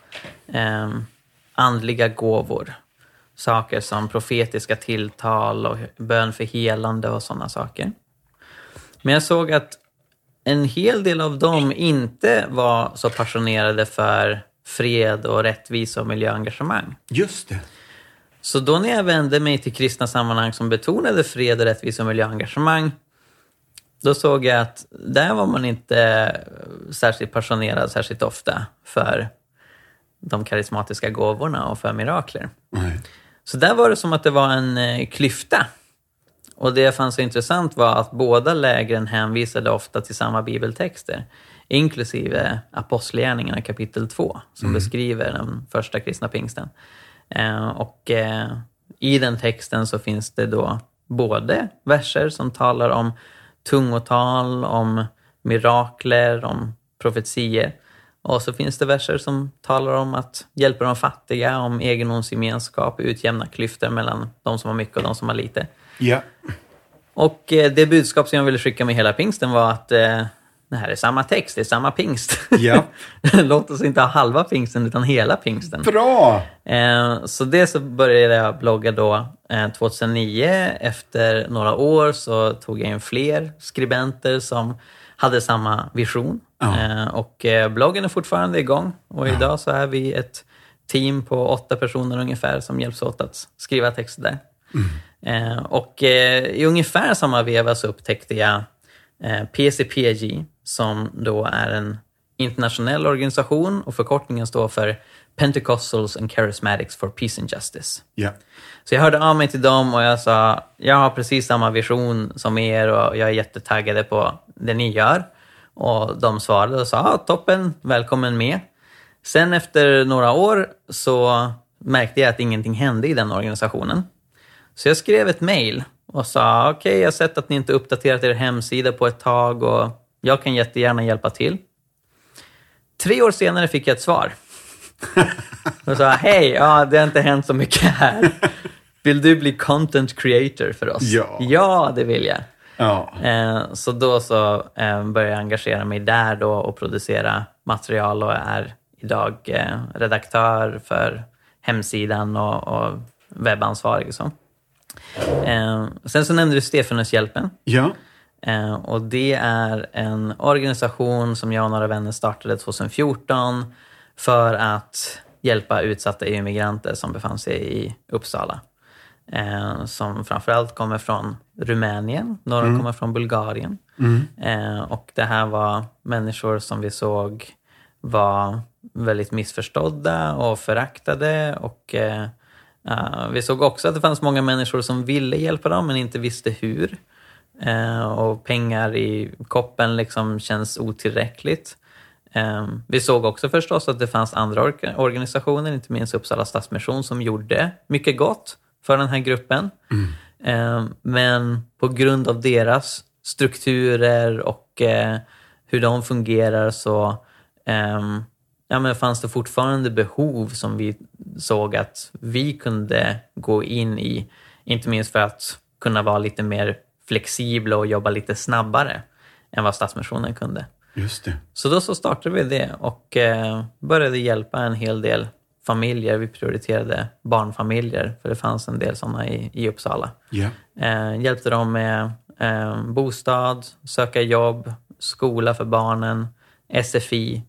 A: eh, andliga gåvor. Saker som profetiska tilltal och bön för helande och sådana saker. Men jag såg att en hel del av dem inte var så passionerade för fred och rättvisa och miljöengagemang.
B: Just det.
A: Så då när jag vände mig till kristna sammanhang som betonade fred, och rättvisa och miljöengagemang, då såg jag att där var man inte särskilt passionerad särskilt ofta för de karismatiska gåvorna och för mirakler.
B: Nej.
A: Så där var det som att det var en eh, klyfta. Och det jag fann så intressant var att båda lägren hänvisade ofta till samma bibeltexter. Inklusive Apostlagärningarna kapitel 2 som beskriver den första kristna pingsten. Eh, och eh, i den texten så finns det då både verser som talar om tungotal, om mirakler, om profetier. Och så finns det verser som talar om att hjälpa de fattiga, om egendomsgemenskap, utjämna klyftor mellan de som har mycket och de som har lite.
B: Ja.
A: Och eh, det budskap som jag ville skicka med hela pingsten var att eh, det här är samma text, det är samma pingst.
B: Ja. (laughs)
A: Låt oss inte ha halva pingsten utan hela pingsten.
B: Bra!
A: Eh, så det så började jag blogga då eh, 2009. Efter några år så tog jag in fler skribenter som hade samma vision.
B: Ja.
A: Eh, och eh, bloggen är fortfarande igång. Och idag så är vi ett team på åtta personer ungefär som hjälps åt att skriva texter där. Eh, och i ungefär samma veva så upptäckte jag PCPG som då är en internationell organisation och förkortningen står för Pentecostals and Charismatics for Peace and Justice.
B: Ja.
A: Så jag hörde av mig till dem och jag sa, jag har precis samma vision som er och jag är jättetaggade på det ni gör. Och de svarade och sa, ah, toppen, välkommen med. Sen efter några år så märkte jag att ingenting hände i den organisationen. Så jag skrev ett mail och sa, okej, okay, jag har sett att ni inte uppdaterat er hemsida på ett tag och jag kan jättegärna hjälpa till. Tre år senare fick jag ett svar. (laughs) Och sa, hej, ja, det har inte hänt så mycket här. Vill du bli content creator för oss?
B: Ja.
A: Ja, det vill jag.
B: Ja.
A: Eh, så då så eh, började jag engagera mig där då och producera material och är idag eh, redaktör för hemsidan och, och webbansvarig. Och så. Sen så nämnde du Stefanushjälpen.
B: Ja.
A: Och det är en organisation som jag och några vänner startade 2014 för att hjälpa utsatta EU-migranter som befann sig i Uppsala. Eh, som framförallt kommer från Rumänien, några kommer från Bulgarien. Eh, och det här var människor som vi såg var väldigt missförstådda och föraktade. Och eh, eh, Vi såg också att det fanns många människor som ville hjälpa dem men inte visste hur. Eh, och pengar i koppen liksom känns otillräckligt. Eh, vi såg också förstås att det fanns andra orga- organisationer, inte minst Uppsala Stadsmission, som gjorde mycket gott för den här gruppen. Eh, men på grund av deras strukturer och eh, hur de fungerar så ehm, ja, men fanns det fortfarande behov som vi såg att vi kunde gå in i. Inte minst för att kunna vara lite mer flexibla och jobba lite snabbare än vad Stadsmissionen kunde.
B: Just det.
A: Så då så startade vi det och eh, började hjälpa en hel del familjer. Vi prioriterade barnfamiljer, för det fanns en del sådana i, i Uppsala.
B: Ja.
A: Eh, hjälpte dem med eh, bostad, söka jobb, skola för barnen, SFI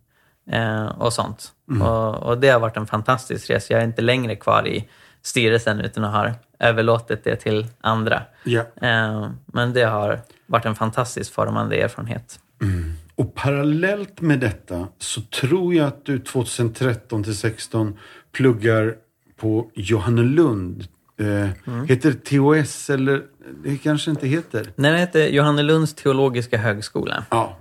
A: eh, och sånt. Och, och det har varit en fantastisk resa. Jag är inte längre kvar i styrelsen utan har överlåtit det till andra. Eh, men det har varit en fantastiskt formande erfarenhet.
B: Och parallellt med detta så tror jag att du 2013 till 16 pluggar på Johannelund. Eh, Heter det TOS eller? Det kanske inte heter.
A: När det hette Johannelunds teologiska högskola.
B: Ja.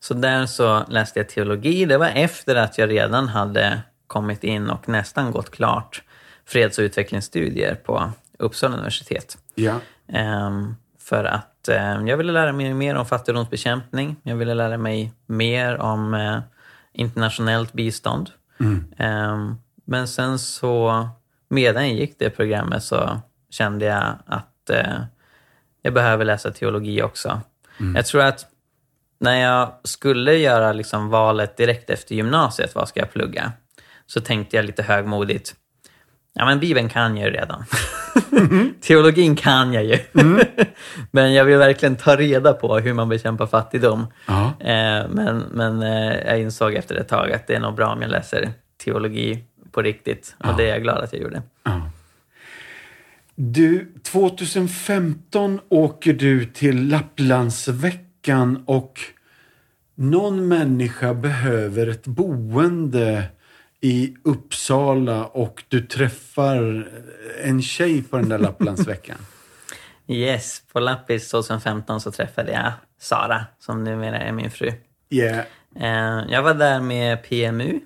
A: Så där så läste jag teologi. Det var efter att jag redan hade kommit in och nästan gått klart freds och utvecklingsstudier på Uppsala universitet.
B: Ja.
A: Ehm, för att eh, jag ville lära mig mer om fattigdomsbekämpning. Jag ville lära mig mer om eh, internationellt bistånd. Ehm, men sen så, medan jag gick det programmet så kände jag att eh, jag behöver läsa teologi också. Jag tror att när jag skulle göra liksom valet direkt efter gymnasiet, vad ska jag plugga? Så tänkte jag lite högmodigt, ja men Bibeln kan jag ju redan. (laughs) Teologin kan jag ju. (laughs) men jag vill verkligen ta reda på hur man bekämpar fattigdom.
B: Ja.
A: Eh, men men eh, jag insåg efter ett tag att det är nog bra om jag läser teologi på riktigt. Och det är jag glad att jag gjorde.
B: Du, 2015 åker du till Lapplandsveckan och någon människa behöver ett boende i Uppsala och du träffar en tjej på den där Lapplandsveckan. (laughs)
A: Yes, på Lappis 2015 så träffade jag Sara, som numera är min fru.
B: Yeah.
A: Eh, Jag var där med PMU,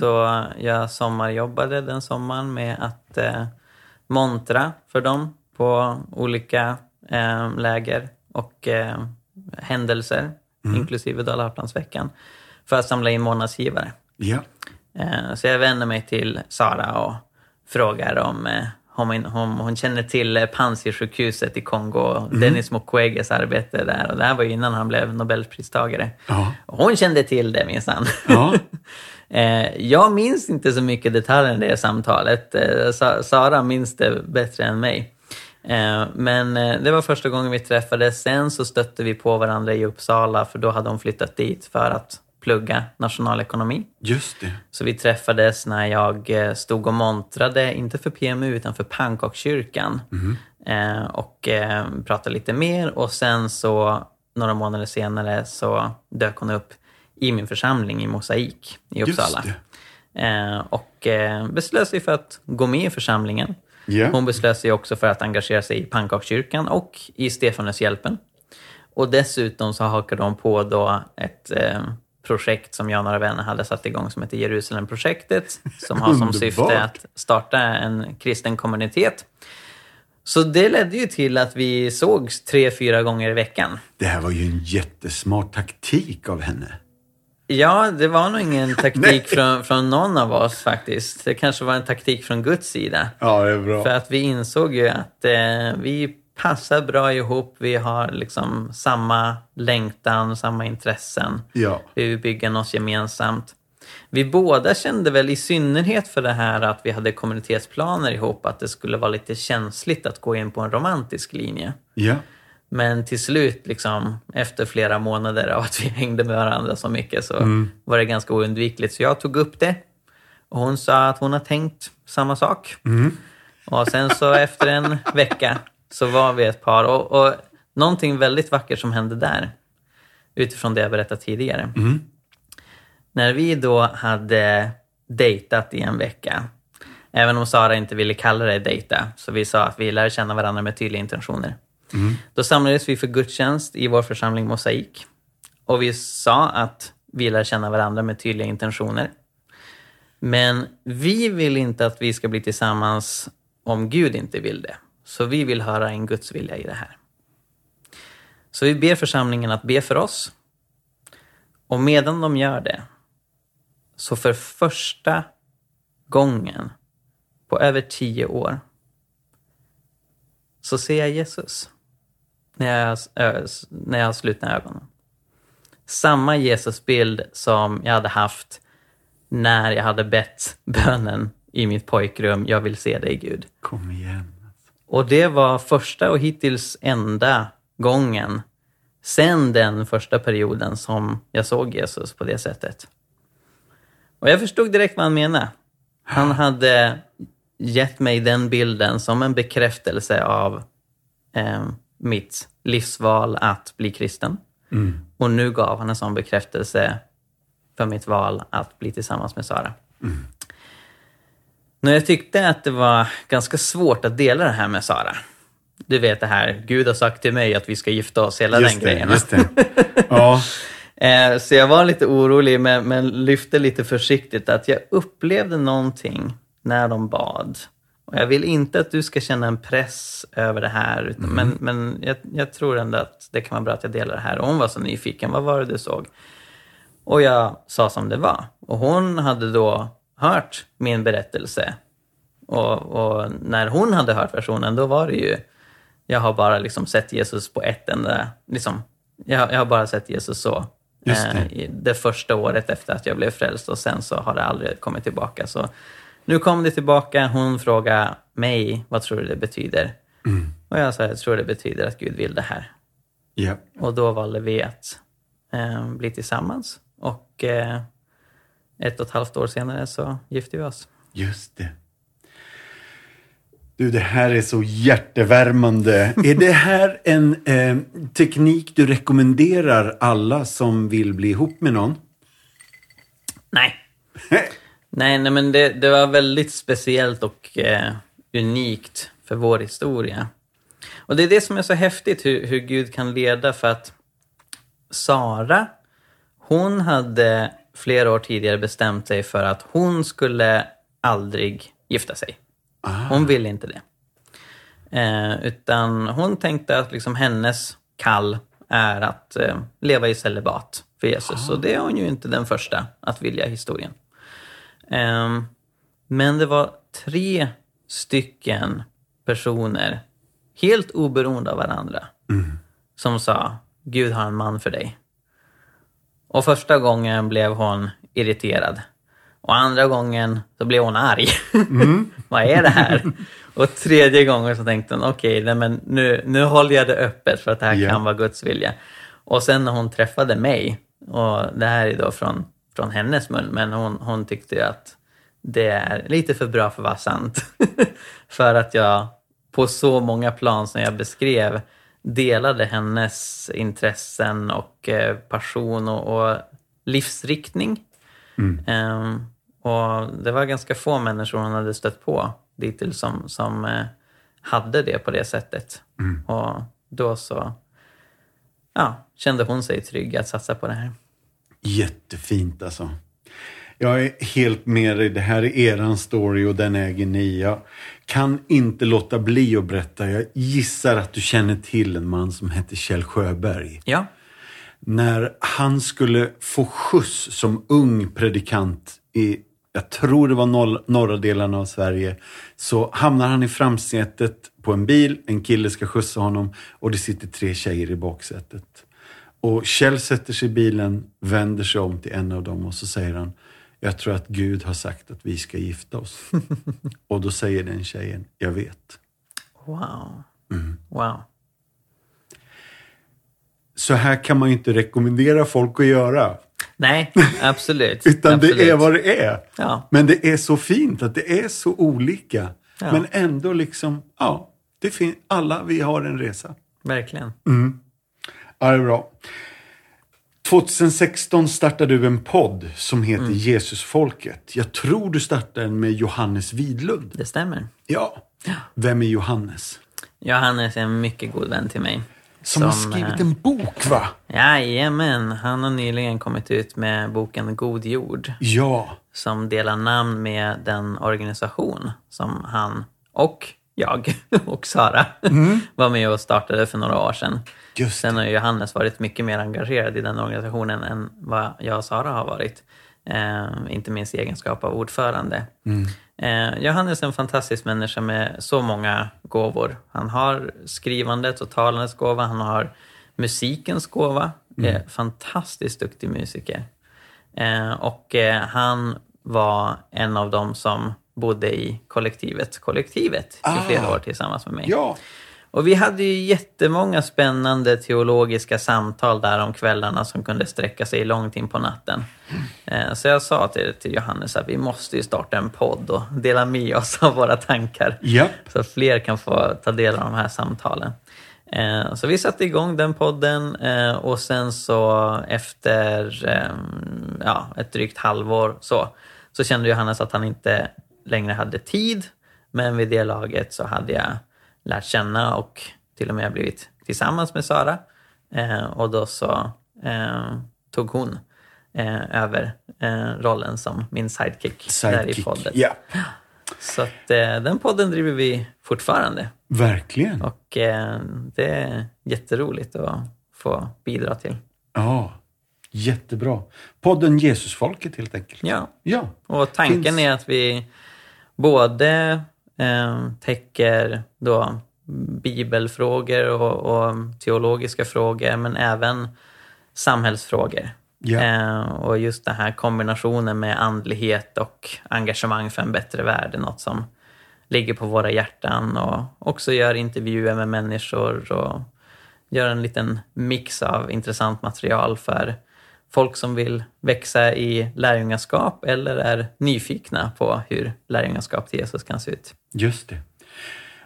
A: så jag sommarjobbade den sommaren med att eh, montra för dem på olika eh, läger och händelser, inklusive Dala-Lapplandsveckan, för att samla in månadsgivare.
B: Ja.
A: Eh, Så jag vänder mig till Sara och frågar om, eh, om, hon, om hon känner till eh, Panzisjukhuset i Kongo och Dennis Mukweges arbete där. Och det här var innan han blev Nobelpristagare.
B: Ja.
A: Hon kände till det minsann.
B: Ja. (laughs)
A: Jag minns inte så mycket detaljer i det samtalet. Sa- Sara minns det bättre än mig. Men det var första gången vi träffades. Sen så stötte vi på varandra i Uppsala för då hade hon flyttat dit för att plugga nationalekonomi.
B: Just det.
A: Så vi träffades när jag eh, stod och montrade, inte för PMU utan för Pannkakskyrkan. Eh, och eh, pratade lite mer och sen så några månader senare så dök hon upp i min församling i Mosaik i
B: Just
A: Uppsala.
B: det.
A: Eh, och beslöt sig för att gå med i församlingen.
B: Ja.
A: Hon beslöt sig också för att engagera sig i pannkakskyrkan och i Stefanushjälpen. Och dessutom så hakade de på då ett projekt som jag och några vänner hade satt igång som heter Jerusalemprojektet. Som har som syfte att starta en kristen kommunitet. Så det ledde ju till att vi sågs tre, fyra gånger i veckan.
B: Det här var ju en jättesmart taktik av henne.
A: Ja, det var nog ingen (laughs) taktik från, från någon av oss faktiskt. Det kanske var en taktik från Guds sida.
B: Ja, det är bra.
A: För att vi insåg ju att eh, vi passar bra ihop. Vi har liksom samma längtan, samma intressen.
B: Ja.
A: Vi vill bygga oss gemensamt. Vi båda kände väl i synnerhet för det här att vi hade kommunitetsplaner ihop att det skulle vara lite känsligt att gå in på en romantisk linje.
B: Ja.
A: Men till slut, liksom, efter flera månader av att vi (laughs) hängde med varandra så mycket så var det ganska oundvikligt. Så jag tog upp det och hon sa att hon har tänkt samma sak. Och sen så efter en vecka så var vi ett par. Och, och någonting väldigt vackert som hände där, utifrån det jag berättat tidigare. När vi då hade dejtat i en vecka, även om Sara inte ville kalla det dejta, så vi sa att vi lär känna varandra med tydliga intentioner. Då samlades vi för gudstjänst i vår församling Mosaik. Och vi sa att vi lär känna varandra med tydliga intentioner. Men vi vill inte att vi ska bli tillsammans om Gud inte vill det. Så vi vill höra en Guds vilja i det här. Så vi ber församlingen att be för oss. Och medan de gör det, så för första gången på över tio år så ser jag Jesus när jag, när jag har slutna ögonen. Samma Jesusbild som jag hade haft när jag hade bett bönen i mitt pojkrum, jag vill se dig Gud.
B: Kom igen.
A: Och det var första och hittills enda gången sen den första perioden som jag såg Jesus på det sättet. Och jag förstod direkt vad han menade. Han hade gett mig den bilden som en bekräftelse av eh, mitt livsval att bli kristen. Och nu gav han en sån bekräftelse för mitt val att bli tillsammans med Sara. När jag tyckte att det var ganska svårt att dela det här med Sara. Du vet det här, Gud har sagt till mig att vi ska gifta oss, hela
B: Just
A: den
B: det,
A: grejen.
B: just det. (laughs) Ja.
A: Eh, Så jag var lite orolig men, men lyfte lite försiktigt att jag upplevde någonting när de bad. Och jag vill inte att du ska känna en press över det här. Utan, Men, men jag, jag tror ändå att det kan vara bra att jag delar det här. Och hon var så nyfiken. Vad var det du såg? Och jag sa som det var. Och hon hade då hört min berättelse. Och, och när hon hade hört versionen, då var det ju... Jag har bara liksom sett Jesus på ett enda... Liksom, jag, jag har bara sett Jesus så.
B: Det.
A: eh, det första året efter att jag blev frälst och sen så har det aldrig kommit tillbaka. Så nu kom det tillbaka. Hon frågade mig, vad tror du det betyder? Och jag sa, jag tror det betyder att Gud vill det här.
B: ja.
A: Och då valde vi att eh, bli tillsammans. Och eh, ett och ett halvt år senare så gifte vi oss.
B: Just det. Du, det här är så hjärtevärmande. är det här en eh, teknik du rekommenderar alla som vill bli ihop med någon?
A: Nej. (laughs) Nej, nej men det, det var väldigt speciellt och eh, unikt för vår historia. Och det är det som är så häftigt, hur, hur Gud kan leda för att Sara, hon hade flera år tidigare bestämt sig för att hon skulle aldrig gifta sig. Hon ville inte det. Eh, utan hon tänkte att liksom hennes kall är att eh, leva i celibat för Jesus. Och det är hon ju inte den första att vilja i historien. Ehm, men det var tre stycken personer, helt oberoende av varandra, som sa Gud har en man för dig. Och första gången blev hon irriterad. Och andra gången så blev hon arg. (laughs) Vad är det här? Och tredje gången så tänkte hon, okej, men nu, nu håller jag det öppet för att det här
B: Ja.
A: kan vara Guds vilja. Och sen när hon träffade mig, och det här är då från, från hennes mun, men hon, hon tyckte att det är lite för bra för att vara sant. (laughs) för att jag på så många plan som jag beskrev delade hennes intressen och eh, passion och, och livsriktning. Ehm, och det var ganska få människor hon hade stött på dittills som, som eh, hade det på det sättet. Och då så ja, kände hon sig trygg att satsa på det här.
B: Jättefint alltså. Jag är helt med dig. Det här är eran story och den äger ni. Jag kan inte låta bli att berätta. Jag gissar att du känner till en man som heter Kjell Sjöberg.
A: Ja,
B: När han skulle få skjuts som ung predikant i, jag tror det var norra delen av Sverige, så hamnar han i framsätet på en bil. En kille ska skjutsa honom och det sitter tre tjejer i baksätet. Och Kjell sätter sig i bilen, vänder sig om till en av dem och så säger han Jag tror att Gud har sagt att vi ska gifta oss. (laughs) och då säger den tjejen, jag vet.
A: wow.
B: Mm.
A: Wow.
B: Så här kan man ju inte rekommendera folk att göra.
A: Nej, (laughs) absolut.
B: Utan
A: absolut.
B: det är vad det är.
A: Ja.
B: Men det är så fint att det är så olika.
A: Ja.
B: Men ändå liksom, ja, det fin- alla vi har en resa.
A: Verkligen.
B: Ja, det är bra. 2016 startade du en podd som heter
A: Mm.
B: Jesusfolket. Jag tror du startade den med Johannes Widlund.
A: Det stämmer.
B: Ja. Vem är Johannes?
A: Johannes är en mycket god vän till mig.
B: Som, har
A: Som,
B: skrivit
A: eh,
B: en bok, va?
A: Jajamän, han har nyligen kommit ut med boken God jord.
B: Ja.
A: Som delar namn med den organisation som han och jag (laughs) och Sara var med och startade för några år sedan.
B: Just
A: Sen har Johannes varit mycket mer engagerad i den organisationen än vad jag och Sara har varit. Eh, inte minst i egenskap av ordförande. Eh, Johannes är en fantastisk människa med så många gåvor. Han har skrivandet och talandets gåva, han har musikens gåva. Är fantastiskt duktig musiker. Eh, och eh, han var en av dem som bodde i kollektivet Kollektivet
B: Ah.
A: i flera år tillsammans med mig.
B: Ja.
A: Och vi hade ju jättemånga spännande teologiska samtal där om kvällarna som kunde sträcka sig långt in på natten. Eh, Så jag sa till, till Johannes att vi måste ju starta en podd och dela med oss av våra tankar.
B: Japp.
A: Så att fler kan få ta del av de här samtalen. Eh, Så vi satte igång den podden eh, och sen så efter ja, ett drygt halvår så, så kände Johannes att han inte längre hade tid. Men vid det laget så hade jag lärt känna och till och med blivit tillsammans med Sara. Eh, och då så eh, tog hon eh, över eh, rollen som min sidekick, där i
B: Sidekick.
A: podden.
B: Ja.
A: Så att, eh, den podden driver vi fortfarande.
B: Verkligen.
A: Och eh, det är jätteroligt att få bidra till.
B: Ja. Jättebra. Podden Jesusfolket helt enkelt.
A: Ja,
B: Ja.
A: och tanken
B: Finns-
A: är att vi både eh, täcker då bibelfrågor och, och teologiska frågor, men även samhällsfrågor.
B: Ja.
A: Eh, och just den här kombinationen med andlighet och engagemang för en bättre värld är något som ligger på våra hjärtan och också gör intervjuer med människor och gör en liten mix av intressant material för folk som vill växa i lärjungaskap eller är nyfikna på hur lärjungaskap till Jesus kan se ut.
B: Just det.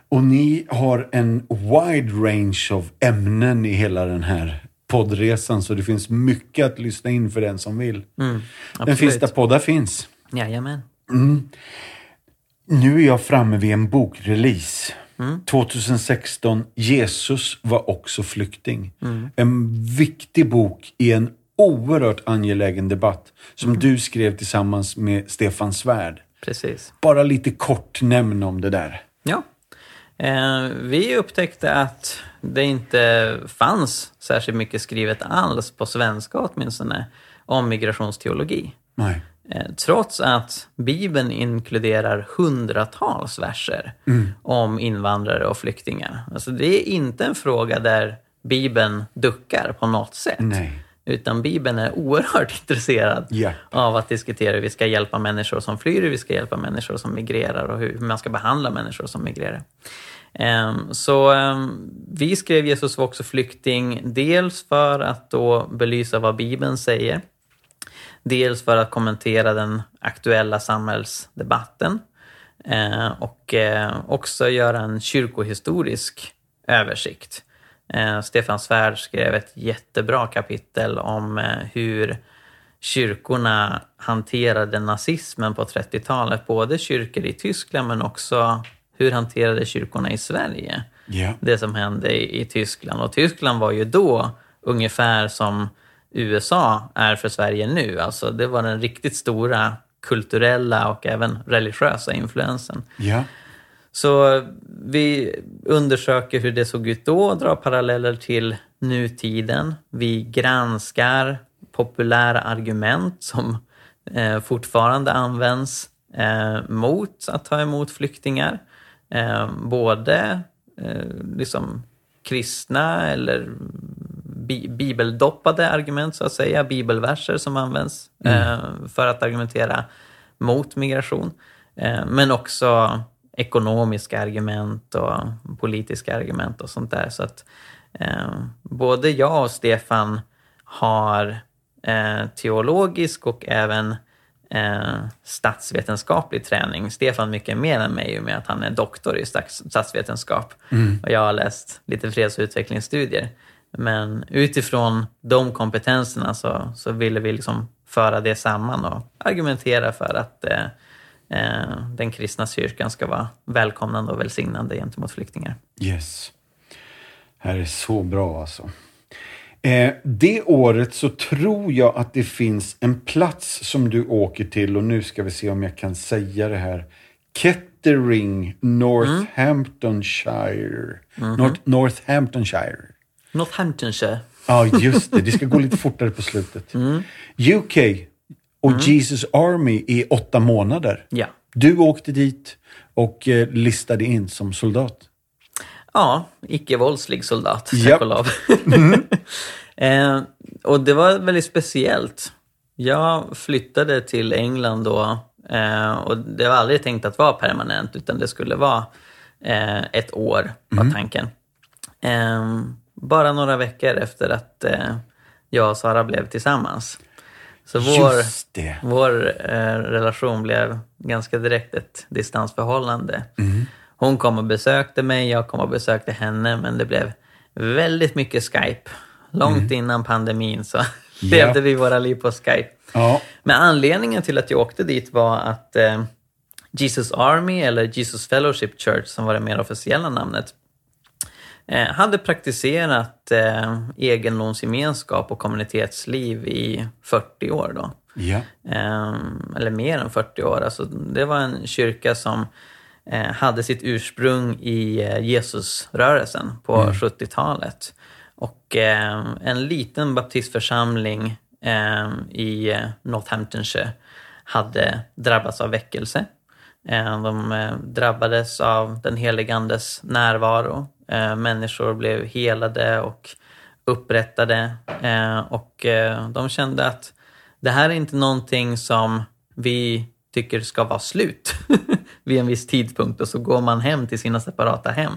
B: Och ni har en wide range av ämnen i hela den här poddresan så det finns mycket att lyssna in för den som vill. den
A: Mm, absolut.
B: finns där poddar finns.
A: Jajamän.
B: Nu är jag framme vid en bokrelease.
A: Mm.
B: 2016, Jesus var också flykting.
A: Mm.
B: En viktig bok i en oerhört angelägen debatt som
A: Mm.
B: du skrev tillsammans med Stefan Svärd.
A: Precis.
B: Bara lite kort nämn om det där.
A: Ja. Eh, vi upptäckte att det inte fanns särskilt mycket skrivet alls, på svenska åtminstone, om migrationsteologi.
B: Nej.
A: Eh, Trots att Bibeln inkluderar hundratals verser om invandrare och flyktingar. Alltså det är inte en fråga där Bibeln duckar på något sätt.
B: Nej.
A: Utan Bibeln är oerhört (laughs) intresserad
B: Ja.
A: av att diskutera hur vi ska hjälpa människor som flyr, hur vi ska hjälpa människor som migrerar och hur man ska behandla människor som migrerar. Ehm, Så ehm, vi skrev Jesus var också flykting, dels för att då belysa vad Bibeln säger, dels för att kommentera den aktuella samhällsdebatten eh, och eh, också göra en kyrkohistorisk översikt. Eh, Stefan Svärd skrev ett jättebra kapitel om eh, hur kyrkorna hanterade nazismen på 30-talet. Både kyrkor i Tyskland men också hur hanterade kyrkorna i Sverige
B: Ja.
A: det som hände i, i Tyskland. Och Tyskland var ju då ungefär som USA är för Sverige nu. Alltså det var den riktigt stora kulturella och även religiösa influensen.
B: Ja.
A: Så vi undersöker hur det såg ut då, drar paralleller till nutiden. Vi granskar populära argument som eh, fortfarande används eh, mot att ta emot flyktingar. Eh, både eh, liksom kristna eller bi bibeldoppade argument så att säga, bibelverser som används eh, för att argumentera mot migration. Eh, men också ekonomiska argument och politiska argument och sånt där. Så att eh, både jag och Stefan har eh, teologisk och även eh, statsvetenskaplig träning. Stefan mycket mer än mig i och med att han är doktor i stats statsvetenskap. Och jag har läst lite freds och utvecklingsstudier. Men utifrån de kompetenserna så, så ville vi liksom föra det samman och argumentera för att eh, den kristna kyrkan ska vara välkomnande och välsignande gentemot flyktingar.
B: Yes. Det här är så bra alltså. Eh, det året så tror jag att det finns en plats som du åker till och nu ska vi se om jag kan säga det här. Kettering, Northamptonshire. North, Northamptonshire.
A: Northamptonshire.
B: Ja, just det. Det ska gå lite (laughs) fortare på slutet. UK och Jesus Army i åtta månader.
A: Ja.
B: Du åkte dit och eh, listade in som soldat.
A: Ja, icke-våldslig soldat, tack och lov. (laughs) eh, och det var väldigt speciellt. Jag flyttade till England då eh, och det var aldrig tänkt att vara permanent utan det skulle vara eh, ett år var tanken. Eh, bara några veckor efter att jag och Sara blev tillsammans. Så vår, vår eh, relation blev ganska direkt ett distansförhållande. Hon kom och besökte mig, jag kom och besökte henne, men det blev väldigt mycket Skype. Långt innan pandemin så (laughs) levde vi våra liv på Skype.
B: Ja.
A: Men anledningen till att jag åkte dit var att eh, Jesus Army, eller Jesus Fellowship Church som var det mer officiella namnet, hade praktiserat eh, egendomsgemenskap och kommunitetsliv i 40 år. Då.
B: Ja.
A: Eh, eller mer än 40 år. Alltså, det var en kyrka som eh, hade sitt ursprung i eh, Jesusrörelsen på 70-talet. Och eh, en liten baptistförsamling eh, i eh, Northamptonshire hade drabbats av väckelse. Eh, de eh, drabbades av den helige Andes närvaro. Eh, människor blev helade och upprättade. Eh, och eh, de kände att det här är inte någonting som vi tycker ska vara slut (laughs) vid en viss tidpunkt och så går man hem till sina separata hem.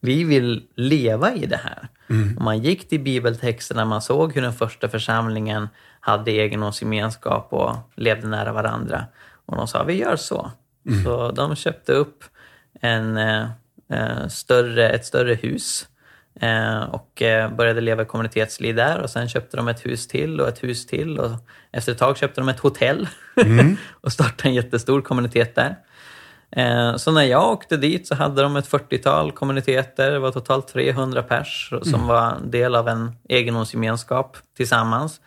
A: Vi vill leva i det här. Och man gick till bibeltexterna, man såg hur den första församlingen hade egendomsgemenskap och levde nära varandra. Och de sa, vi gör så. Så de köpte upp en, större, ett större hus eh, och eh, började leva kommunitetsliv där. Och sen köpte de ett hus till och ett hus till. Och efter ett tag köpte de ett hotell (laughs) och startade en jättestor kommunitet där. Eh, Så när jag åkte dit så hade de ett 40-tal kommuniteter, det var totalt 300 pers som var del av en egendomsgemenskap tillsammans.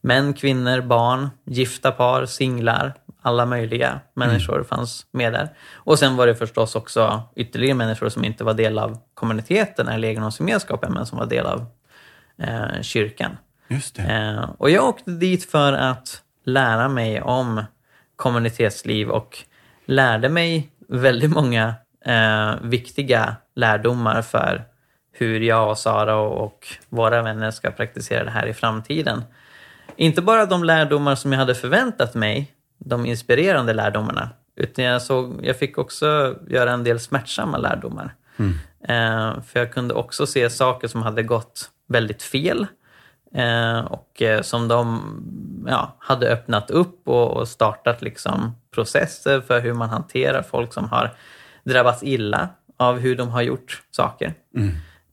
A: Män, kvinnor, barn, gifta par, singlar, alla möjliga människor fanns med där. Och sen var det förstås också ytterligare människor som inte var del av kommuniteten eller egendomsgemenskapen men som var del av eh, kyrkan.
B: Just det.
A: Eh, och jag åkte dit för att lära mig om kommunitetsliv och lärde mig väldigt många eh, viktiga lärdomar för hur jag och Sara och våra vänner ska praktisera det här i framtiden. Inte bara de lärdomar som jag hade förväntat mig, de inspirerande lärdomarna, utan jag, såg, jag fick också göra en del smärtsamma lärdomar. Eh, för jag kunde också se saker som hade gått väldigt fel eh, och eh, som de ja, hade öppnat upp och, och startat liksom processer för hur man hanterar folk som har drabbats illa av hur de har gjort saker.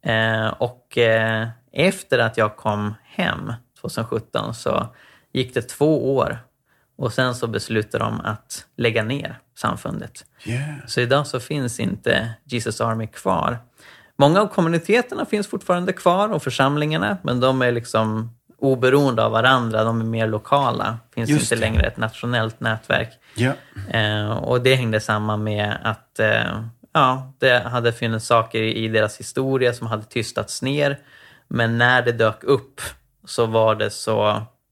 A: Eh, och eh, efter att jag kom hem 2017 så gick det två år och sen så beslutade de att lägga ner samfundet.
B: Yeah.
A: Så idag så finns inte Jesus Army kvar. Många av kommuniteterna finns fortfarande kvar och församlingarna, men de är liksom oberoende av varandra, de är mer lokala. finns
B: Just
A: inte
B: det.
A: längre ett nationellt nätverk.
B: Ja.
A: Eh, och det hängde samman med att eh, ja, det hade funnits saker i deras historia som hade tystats ner. Men när det dök upp så var det så,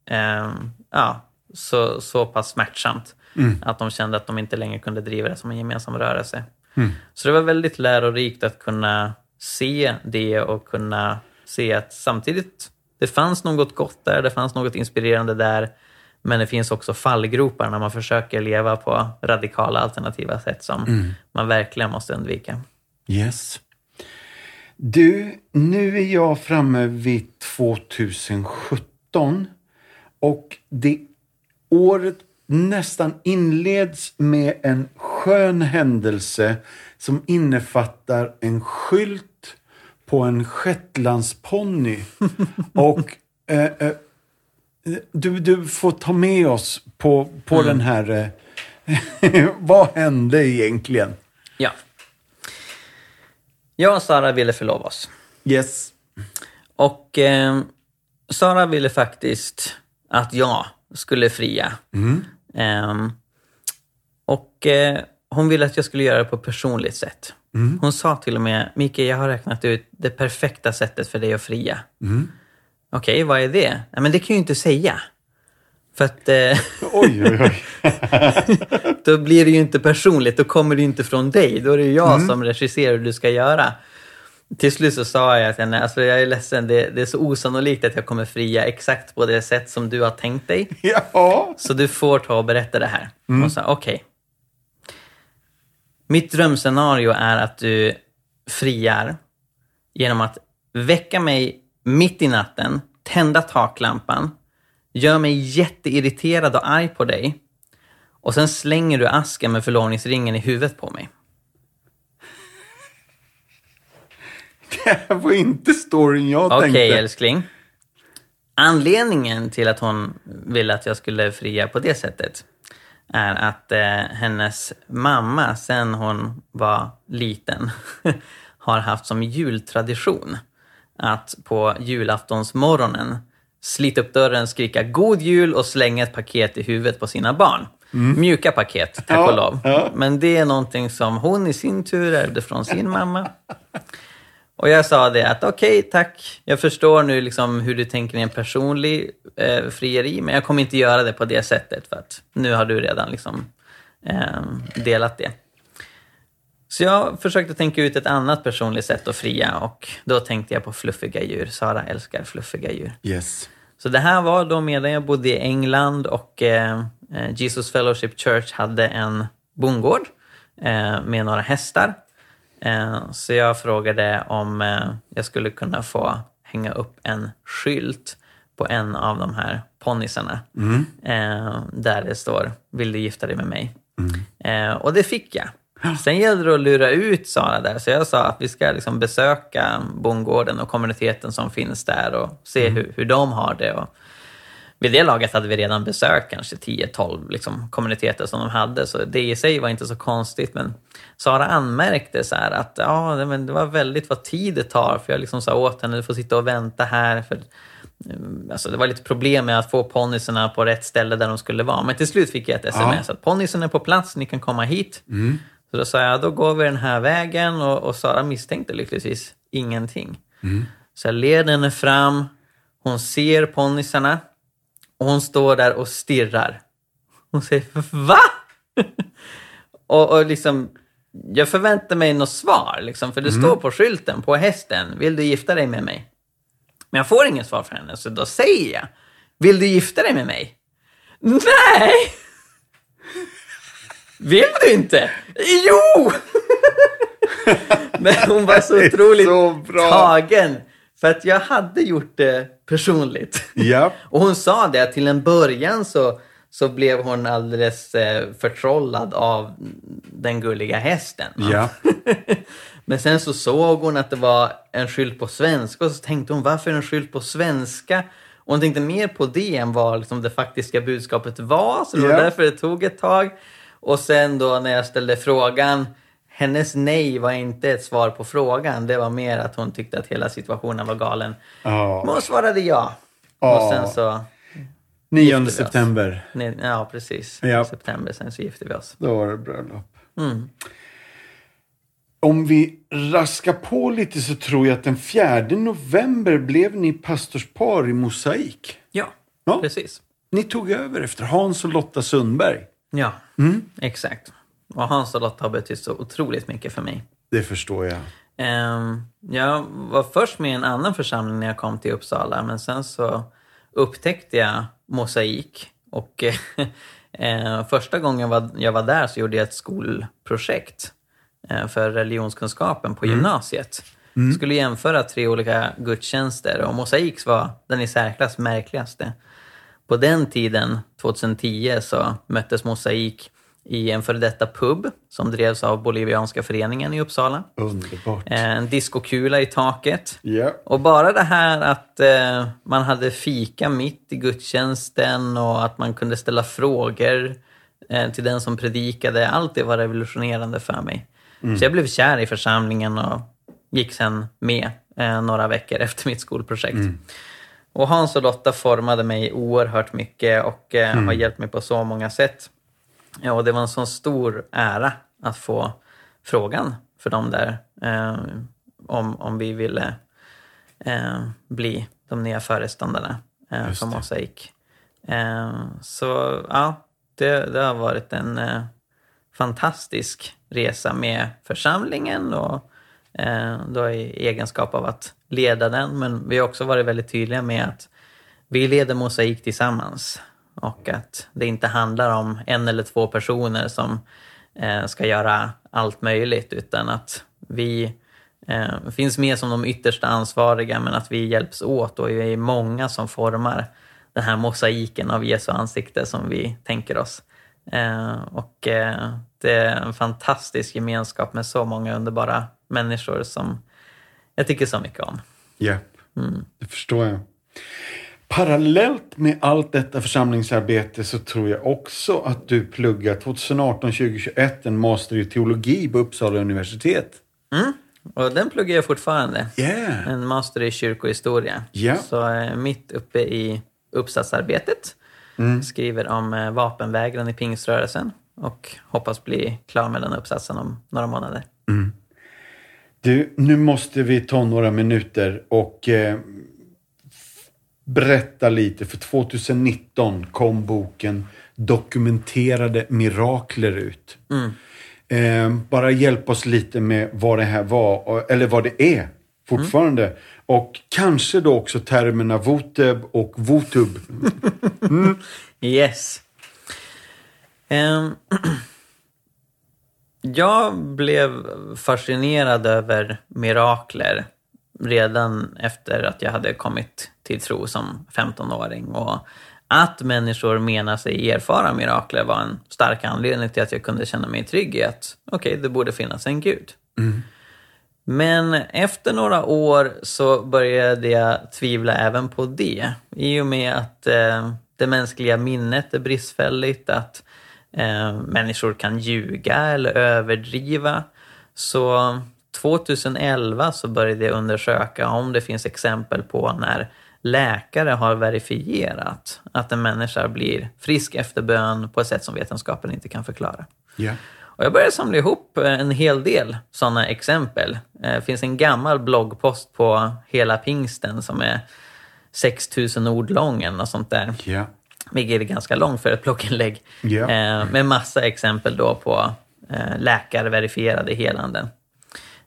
A: eh, ja, så, så pass smärtsamt att de kände att de inte längre kunde driva det som en gemensam rörelse. Så det var väldigt lärorikt att kunna se det och kunna se att samtidigt, det fanns något gott där, det fanns något inspirerande där, men det finns också fallgropar när man försöker leva på radikala alternativa sätt som man verkligen måste undvika.
B: Yes. Du, nu är jag framme vid 2017 och det året nästan inleds med en skön händelse som innefattar en skylt på en shetlandsponny. (laughs) och eh, eh, du, du får ta med oss på, på den här... Eh, (laughs) vad hände egentligen?
A: Ja. Jag och Sara ville förlova oss.
B: Yes.
A: Och eh, Sara ville faktiskt att jag skulle fria. Ehm, och eh, hon ville att jag skulle göra det på ett personligt sätt. Hon sa till och med, Mikael, jag har räknat ut det perfekta sättet för dig att fria. Okej, vad är det? Nej, men det kan jag ju inte säga. För att eh, (laughs)
B: Oj, oj, oj. (laughs)
A: då blir det ju inte personligt, då kommer det ju inte från dig. Då är det ju jag som regisserar hur du ska göra. Till slut så sa jag till henne, alltså jag är ledsen, det, det är så osannolikt att jag kommer fria exakt på det sätt som du har tänkt dig. (laughs)
B: Ja.
A: Så du får ta och berätta det här. Hon sa, okej. Mitt drömscenario är att du friar genom att väcka mig mitt i natten, tända taklampan, gör mig jätteirriterad och arg på dig och sen slänger du asken med förlovningsringen i huvudet på mig. (laughs)
B: Det var inte storyn jag
A: Okej,
B: tänkte.
A: älskling. Anledningen till att hon ville att jag skulle fria på det sättet är att eh, hennes mamma, sen hon var liten, (laughs) har haft som jultradition att på julaftonsmorgonen slita upp dörren, skrika God Jul och slänga ett paket i huvudet på sina barn. Mjuka paket, tack
B: Ja,
A: och lov.
B: ja.
A: Men det är någonting som hon i sin tur ärvde från sin mamma. Och jag sa det att okej, tack. Jag förstår nu liksom hur du tänker i en personlig eh, frieri, men jag kommer inte göra det på det sättet för att nu har du redan liksom eh, delat det. Så jag försökte tänka ut ett annat personligt sätt att fria och då tänkte jag på fluffiga djur. Sara älskar fluffiga djur.
B: Yes.
A: Så det här var då medan jag bodde i England och eh, eh, Jesus Fellowship Church hade en bondgård eh, med några hästar. Eh, så jag frågade om eh, jag skulle kunna få hänga upp en skylt på en av de här ponnysarna. Eh, där det står “Vill du gifta dig med mig?” eh, Och det fick jag. Sen gällde det att lura ut Sara där, så jag sa att vi ska liksom besöka bondgården och kommuniteten som finns där och se hur, hur de har det. Och vid det laget hade vi redan besökt kanske 10-12 liksom, kommuniteter som de hade, så det i sig var inte så konstigt. Men Sara anmärkte så att ja, men det var väldigt vad tid det tar, för jag liksom sa åt henne, du får sitta och vänta här. För, mm, alltså, det var lite problem med att få ponnyerna på rätt ställe där de skulle vara. Men till slut fick jag ett sms att ponnyerna är på plats, ni kan komma hit. Så då sa jag, då går vi den här vägen och, och Sara misstänkte lyckligtvis ingenting. Så jag leder henne fram, hon ser ponnyerna och hon står där och stirrar. Hon säger, va? och, och liksom, jag förväntar mig något svar, liksom, för det står på skylten på hästen, vill du gifta dig med mig? Men jag får inget svar från henne, så då säger jag, vill du gifta dig med mig? Nej! Vill du inte? Jo! (laughs) Men hon var så otroligt
B: så
A: tagen. För att jag hade gjort det personligt.
B: Ja. (laughs)
A: Och hon sa det att till en början så, så blev hon alldeles eh, förtrollad av den gulliga hästen.
B: Ja. (laughs)
A: Men sen så såg hon att det var en skylt på svenska och så tänkte hon varför är det en skylt på svenska hon tänkte mer på det än vad liksom, det faktiska budskapet var. Så det var
B: Ja.
A: därför det tog ett tag. Och sen då när jag ställde frågan, hennes nej var inte ett svar på frågan. Det var mer att hon tyckte att hela situationen var galen.
B: Ja.
A: Men hon svarade ja.
B: Ja.
A: Och sen så,
B: 9
A: vi oss.
B: september.
A: ja precis,
B: Ja.
A: september sen så gifte vi oss.
B: Då var det bröllop.
A: Mm.
B: Om vi raskar på lite så tror jag att den 4 november blev ni pastorspar i Mosaik.
A: Ja,
B: Ja.
A: precis.
B: Ni tog över efter Hans och Lotta Sundberg.
A: Ja,
B: Mm.
A: exakt. Och Hans och Lotta har betytt så otroligt mycket för mig.
B: Det förstår jag.
A: Ehm, jag var först med i en annan församling när jag kom till Uppsala, men sen så upptäckte jag mosaik. Och (laughs) eh, första gången jag var, jag där så gjorde jag ett skolprojekt eh, för religionskunskapen på gymnasiet. Skulle jämföra tre olika gudstjänster och mosaik var den i särklass märkligaste. På den tiden, 2010, så möttes Mosaik i en före detta pub som drevs av Bolivianska föreningen i Uppsala.
B: Underbart.
A: Eh, En diskokula i taket.
B: Ja.
A: Och bara det här att eh, man hade fika mitt i gudstjänsten och att man kunde ställa frågor eh, till den som predikade. Allt det var revolutionerande för mig. Så jag blev kär i församlingen och gick sen med eh, några veckor efter mitt skolprojekt. Och Hans och Lotta formade mig oerhört mycket och eh, har hjälpt mig på så många sätt. Ja, och det var en sån stor ära att få frågan för dem där eh, om, om vi ville eh, bli de nya föreståndarna eh, för. Mosaik. Eh, så ja, det, det har varit en eh, fantastisk resa med församlingen och eh, då i egenskap av att leda den. Men vi har också varit väldigt tydliga med att vi leder Mosaik tillsammans och att det inte handlar om en eller två personer som eh, ska göra allt möjligt utan att vi eh, finns med som de yttersta ansvariga men att vi hjälps åt och vi är många som formar den här mosaiken av Jesu ansikte som vi tänker oss. Eh, och det är en fantastisk gemenskap med så många underbara människor som jag tycker så mycket om.
B: Japp, det förstår jag. Parallellt med allt detta församlingsarbete så tror jag också att du pluggar 2018-2021 en master i teologi på Uppsala universitet.
A: Och den pluggar jag fortfarande.
B: Yeah!
A: En master i kyrkohistoria.
B: Ja.
A: Så är mitt uppe i uppsatsarbetet. Skriver om eh, vapenvägran i pingströrelsen och hoppas bli klar med den uppsatsen om några månader.
B: Du, nu måste vi ta några minuter och eh, berätta lite. För 2019 kom boken Dokumenterade mirakler ut. Eh, bara hjälp oss lite med vad det här var, eller vad det är fortfarande. Och kanske då också termerna voteb och votub. (laughs)
A: Yes. Ehm, (clears throat) jag blev fascinerad över mirakler redan efter att jag hade kommit till tro som 15-åring. Och att människor menar sig erfara mirakler var en stark anledning till att jag kunde känna mig trygg i att okej, det borde finnas en gud. Men efter några år så började jag tvivla även på det. I och med att eh, det mänskliga minnet är bristfälligt, att eh, människor kan ljuga eller överdriva. Så 2011 så började jag undersöka om det finns exempel på när läkare har verifierat att en människa blir frisk efter bön på ett sätt som vetenskapen inte kan förklara.
B: Ja.
A: Och jag började samla ihop eh, en hel del sådana exempel. Eh, Det finns en gammal bloggpost på hela pingsten som är 6000 ord lång eller något sånt där.
B: Ja.
A: Vilket är ganska långt för ett blogginlägg. Eh, med massa exempel då på eh, läkarverifierade helanden.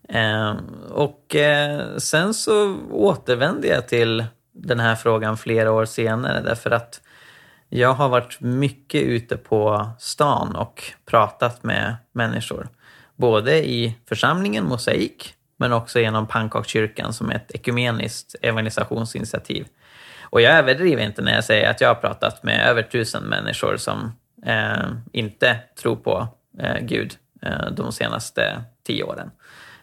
A: Ehm, och eh, sen så återvände jag till den här frågan flera år senare därför att jag har varit mycket ute på stan och pratat med människor. Både i församlingen Mosaik, men också genom Pannkakskyrkan som är ett ekumeniskt evangelisationsinitiativ. Och jag överdriver inte när jag säger att jag har pratat med över tusen människor som eh, inte tror på eh, Gud eh, de senaste tio åren.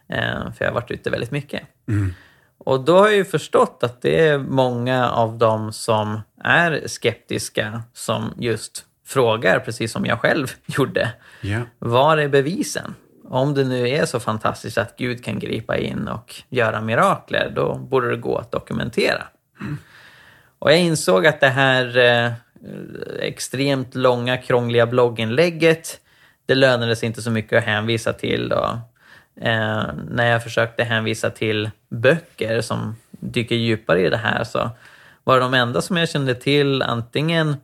A: Eh, för jag har varit ute väldigt mycket. Och då har jag ju förstått att det är många av dem som är skeptiska som just frågar, precis som jag själv (laughs) gjorde.
B: Ja.
A: Var är bevisen? Om det nu är så fantastiskt att Gud kan gripa in och göra mirakler, då borde det gå att dokumentera. Och jag insåg att det här eh, extremt långa, krångliga blogginlägget, det lönade sig inte så mycket att hänvisa till. Då. Eh, när jag försökte hänvisa till böcker som dyker djupare i det här så var de enda som jag kände till antingen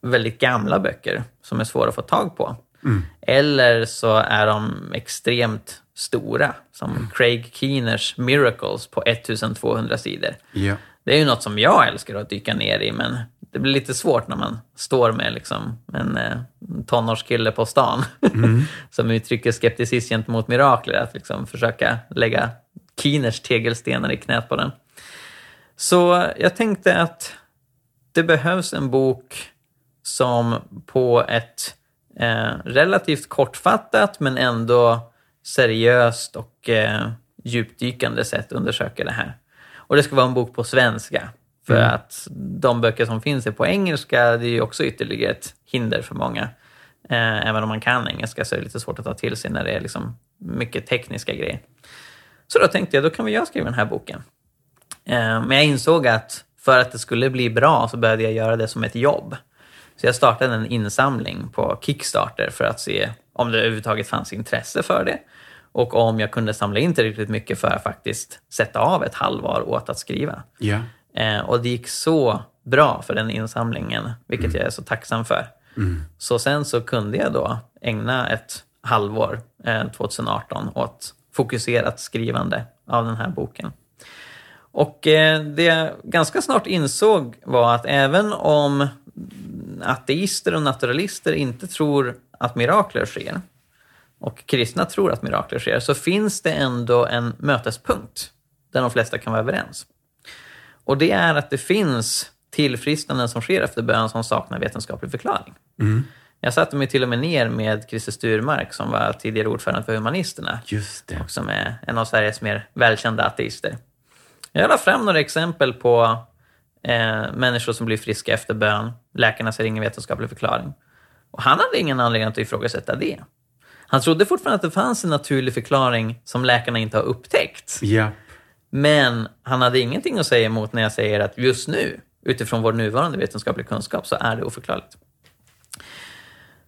A: väldigt gamla böcker som är svåra att få tag på. Eller så är de extremt stora, som Craig Keeners Miracles på 1200 sidor.
B: Ja.
A: Det är ju något som jag älskar att dyka ner i, men det blir lite svårt när man står med liksom en eh, tonårskille på stan (laughs) som uttrycker skepticism gentemot mirakler, att liksom försöka lägga Keeners tegelstenar i knät på den. Så jag tänkte att det behövs en bok som på ett eh, relativt kortfattat men ändå seriöst och eh, djupdykande sätt undersöker det här. Och det ska vara en bok på svenska. För att de böcker som finns är på engelska, det är ju också ytterligare ett hinder för många. Eh, även om man kan engelska så är det lite svårt att ta till sig när det är liksom mycket tekniska grejer. Så då tänkte jag, då kan väl jag skriva den här boken. Eh, Men jag insåg att för att det skulle bli bra så behövde jag göra det som ett jobb. Så jag startade en insamling på Kickstarter för att se om det överhuvudtaget fanns intresse för det. Och om jag kunde samla in tillräckligt mycket för att faktiskt sätta av ett halvår åt att skriva.
B: Ja.
A: Eh, och det gick så bra för den insamlingen, vilket jag är så tacksam för. Så sen så kunde jag då ägna ett halvår, eh, 2018, åt fokuserat skrivande av den här boken. Och eh, det jag ganska snart insåg var att även om ateister och naturalister inte tror att mirakler sker och kristna tror att mirakler sker, så finns det ändå en mötespunkt där de flesta kan vara överens. Och det är att det finns tillfrisknanden som sker efter bön som saknar vetenskaplig förklaring. Jag satte mig till och med ner med Christer Sturmark som var tidigare ordförande för Humanisterna
B: Just det.
A: och som är en av Sveriges mer välkända ateister. Jag la fram några exempel på eh, människor som blir friska efter bön. Läkarna ser ingen vetenskaplig förklaring. Och han hade ingen anledning att ifrågasätta det. Han trodde fortfarande att det fanns en naturlig förklaring som läkarna inte har upptäckt.
B: Ja.
A: Men han hade ingenting att säga emot när jag säger att just nu, utifrån vår nuvarande vetenskapliga kunskap, så är det oförklarligt.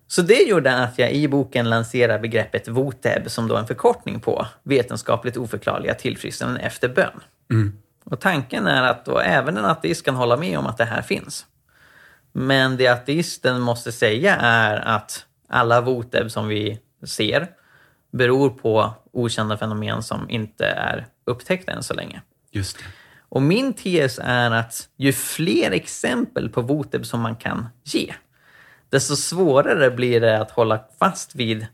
A: Så det gjorde att jag i boken lanserar begreppet VOTEB som då en förkortning på vetenskapligt oförklarliga tillfrisknanden efter bön. Och tanken är att då även en ateist kan hålla med om att det här finns. Men det ateisten måste säga är att alla VOTEB som vi ser beror på okända fenomen som inte är upptäckta än så länge.
B: Just det.
A: Och min tes är att ju fler exempel på VOTEB som man kan ge, desto svårare blir det att hålla fast vid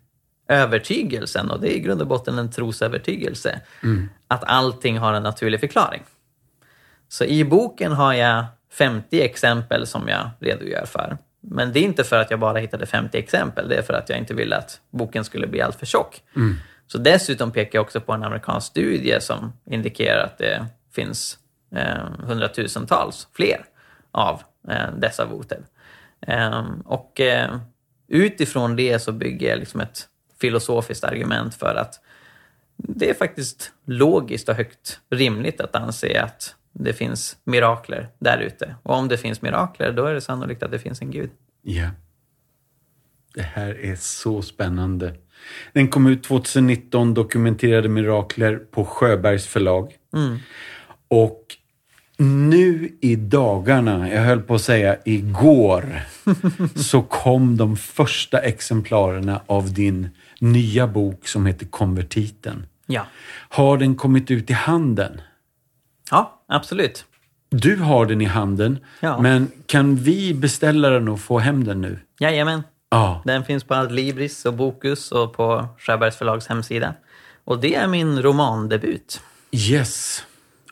A: övertygelsen, och det är i grund och botten en trosövertygelse, att allting har en naturlig förklaring. Så i boken har jag 50 exempel som jag redogör för. Men det är inte för att jag bara hittade 50 exempel, det är för att jag inte ville att boken skulle bli alltför tjock. Så dessutom pekar jag också på en amerikansk studie som indikerar att det finns eh, hundratusentals fler av eh, dessa voter. Eh, och eh, utifrån det så bygger jag liksom ett filosofiskt argument för att det är faktiskt logiskt och högt rimligt att anse att det finns mirakler där ute. Och om det finns mirakler, då är det sannolikt att det finns en gud.
B: Ja. Det här är så spännande. Den kom ut 2019, Dokumenterade mirakler på Sjöbergs förlag. Och nu i dagarna, jag höll på att säga igår, (laughs) så kom de första exemplarerna av din nya bok som heter Konvertiten.
A: Ja.
B: Har den kommit ut i handeln?
A: Ja, absolut.
B: Du har den i handen,
A: Ja.
B: men kan vi beställa den och få hem den nu?
A: Jajamän.
B: Ja.
A: Den finns på Adlibris och Bokus och på Sjöbergs förlags hemsida. Och det är min romandebut.
B: Yes.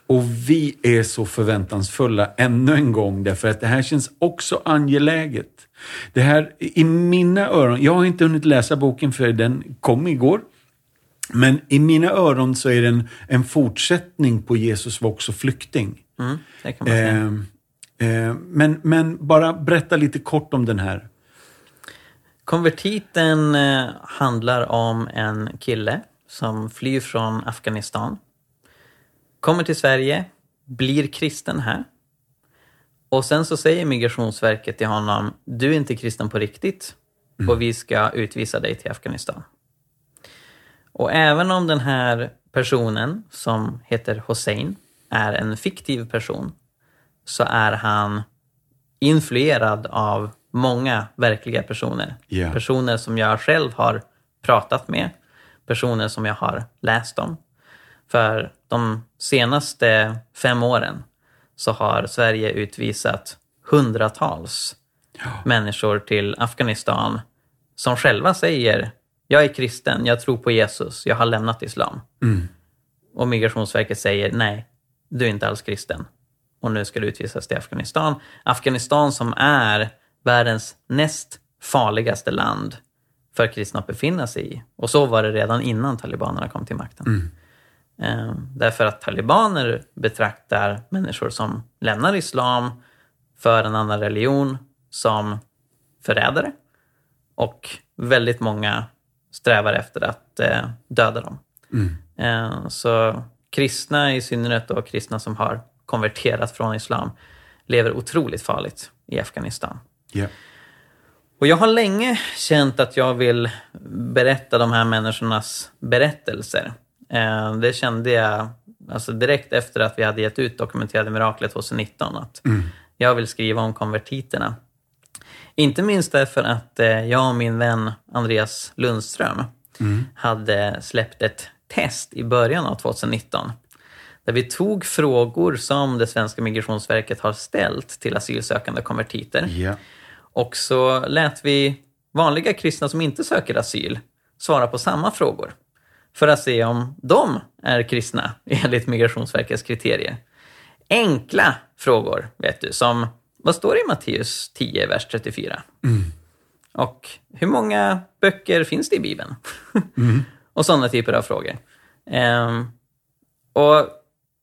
B: Och vi är så förväntansfulla ännu en gång därför att det här känns också angeläget. Det här, i mina öron, jag har inte hunnit läsa boken för den kom igår. Men i mina öron så är det en, en fortsättning på Jesus var också flykting.
A: Mm, det kan man säga.
B: Eh, eh, men, men bara berätta lite kort om den här.
A: Konvertiten eh, handlar om en kille som flyr från Afghanistan. Kommer till Sverige, blir kristen här. Och sen så säger Migrationsverket till honom, du är inte kristen på riktigt och vi ska utvisa dig till Afghanistan. Och även om den här personen, som heter Hossein, är en fiktiv person, så är han influerad av många verkliga personer.
B: Ja.
A: Personer som jag själv har pratat med, personer som jag har läst om. För de senaste fem åren så har Sverige utvisat hundratals människor till Afghanistan som själva säger jag är kristen, jag tror på Jesus, jag har lämnat islam. Och Migrationsverket säger nej, du är inte alls kristen. Och nu ska du utvisas till Afghanistan. Afghanistan som är världens näst farligaste land för kristna att befinna sig i. Och så var det redan innan talibanerna kom till makten. Eh, därför att talibaner betraktar människor som lämnar islam för en annan religion som förrädare. Och väldigt många strävar efter att eh, döda dem. Eh, så kristna i synnerhet då, kristna som har konverterat från islam, lever otroligt farligt i Afghanistan.
B: Ja.
A: Och jag har länge känt att jag vill berätta de här människornas berättelser. Eh, det kände jag alltså direkt efter att vi hade gett ut Dokumenterade miraklet 2019. Att Jag vill skriva om konvertiterna. Inte minst därför att eh, jag och min vän Andreas Lundström hade släppt ett test i början av 2019. Där vi tog frågor som det svenska migrationsverket har ställt till asylsökande konvertiter.
B: Ja.
A: Och så lät vi vanliga kristna som inte söker asyl svara på samma frågor. För att se om de är kristna (laughs) enligt Migrationsverkets kriterier. Enkla frågor, vet du, som vad står det i Matteus 10, vers 34? Och hur många böcker finns det i Bibeln? (laughs) och sådana typer av frågor. Ehm, och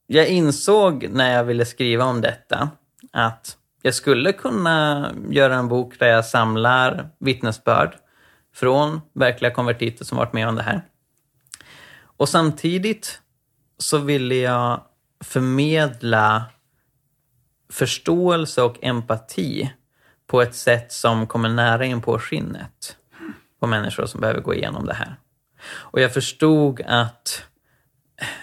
A: jag insåg när jag ville skriva om detta att jag skulle kunna göra en bok där jag samlar vittnesbörd från verkliga konvertiter som varit med om det här. Och samtidigt så ville jag förmedla förståelse och empati på ett sätt som kommer nära in på skinnet på människor som behöver gå igenom det här. Och jag förstod att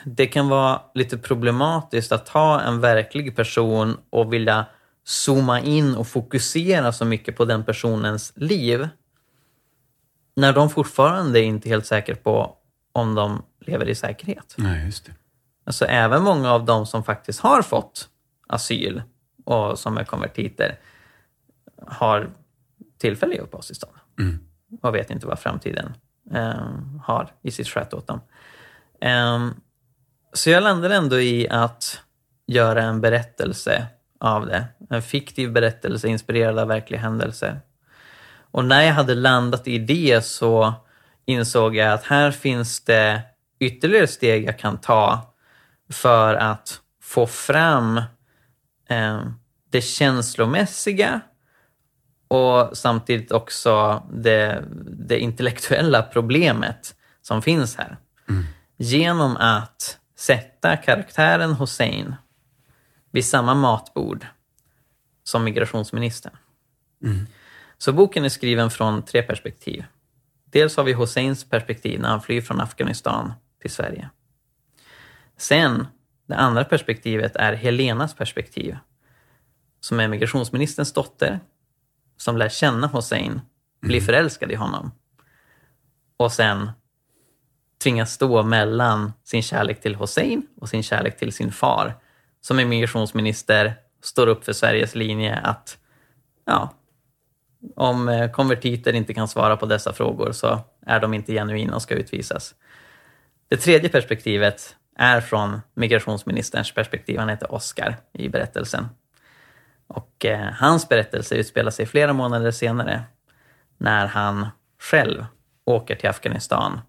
A: det kan vara lite problematiskt att ta en verklig person och vilja zooma in och fokusera så mycket på den personens liv när de fortfarande inte är helt säkra på om de lever i säkerhet.
B: Nej, just det.
A: Alltså även många av dem som faktiskt har fått asyl och som är konvertiter har tillfälliga uppehållstillstånd och vet inte vad framtiden eh, har i sitt sköte åt dem. Ehm, så jag landade ändå i att göra en berättelse av det. En fiktiv berättelse inspirerad av verkliga händelser. Och när jag hade landat i det så insåg jag att här finns det ytterligare steg jag kan ta för att få fram eh, det känslomässiga och samtidigt också det, det intellektuella problemet som finns här. Genom att sätta karaktären Hussein vid samma matbord som migrationsministern. Så boken är skriven från tre perspektiv. Dels har vi Husseins perspektiv när han flyr från Afghanistan till Sverige. Sen, det andra perspektivet är Helenas perspektiv, som är migrationsministerns dotter, som lär känna Hussein, blir förälskad i honom och sen tvingas stå mellan sin kärlek till Hussein och sin kärlek till sin far, som är migrationsminister, står upp för Sveriges linje att ja, om eh, konvertiter inte kan svara på dessa frågor så är de inte genuina och ska utvisas. Det tredje perspektivet är från migrationsministerns perspektiv. Han heter Oskar i berättelsen. Och eh, hans berättelse utspelar sig flera månader senare när han själv åker till Afghanistan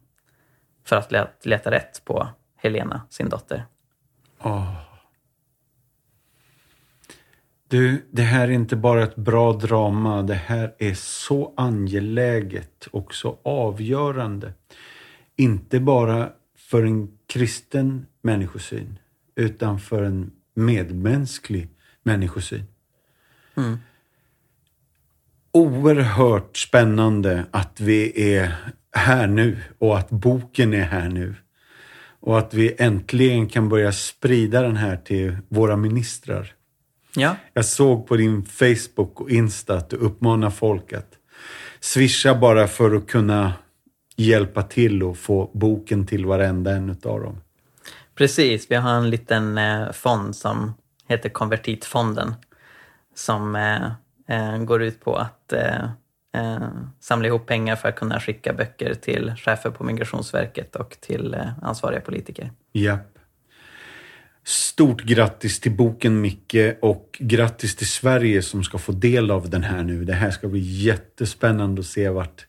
A: för att leta, leta rätt på Helena, sin dotter.
B: Du, det här är inte bara ett bra drama. Det här är så angeläget och så avgörande. Inte bara för en kristen människosyn, utan för en medmänsklig människosyn. Oerhört spännande att vi är här nu och att boken är här nu. Och att vi äntligen kan börja sprida den här till våra ministrar.
A: Ja,
B: Jag såg på din Facebook och Insta att du uppmanar folk att swisha bara för att kunna hjälpa till och få boken till varenda en utav dem.
A: precis. Vi har en liten eh, fond som heter Konvertitfonden som eh, eh, går ut på att eh, samla ihop pengar för att kunna skicka böcker till chefer på Migrationsverket och till ansvariga politiker.
B: Japp. Stort grattis till boken Micke och grattis till Sverige som ska få del av den här nu. Det här ska bli jättespännande att se vart,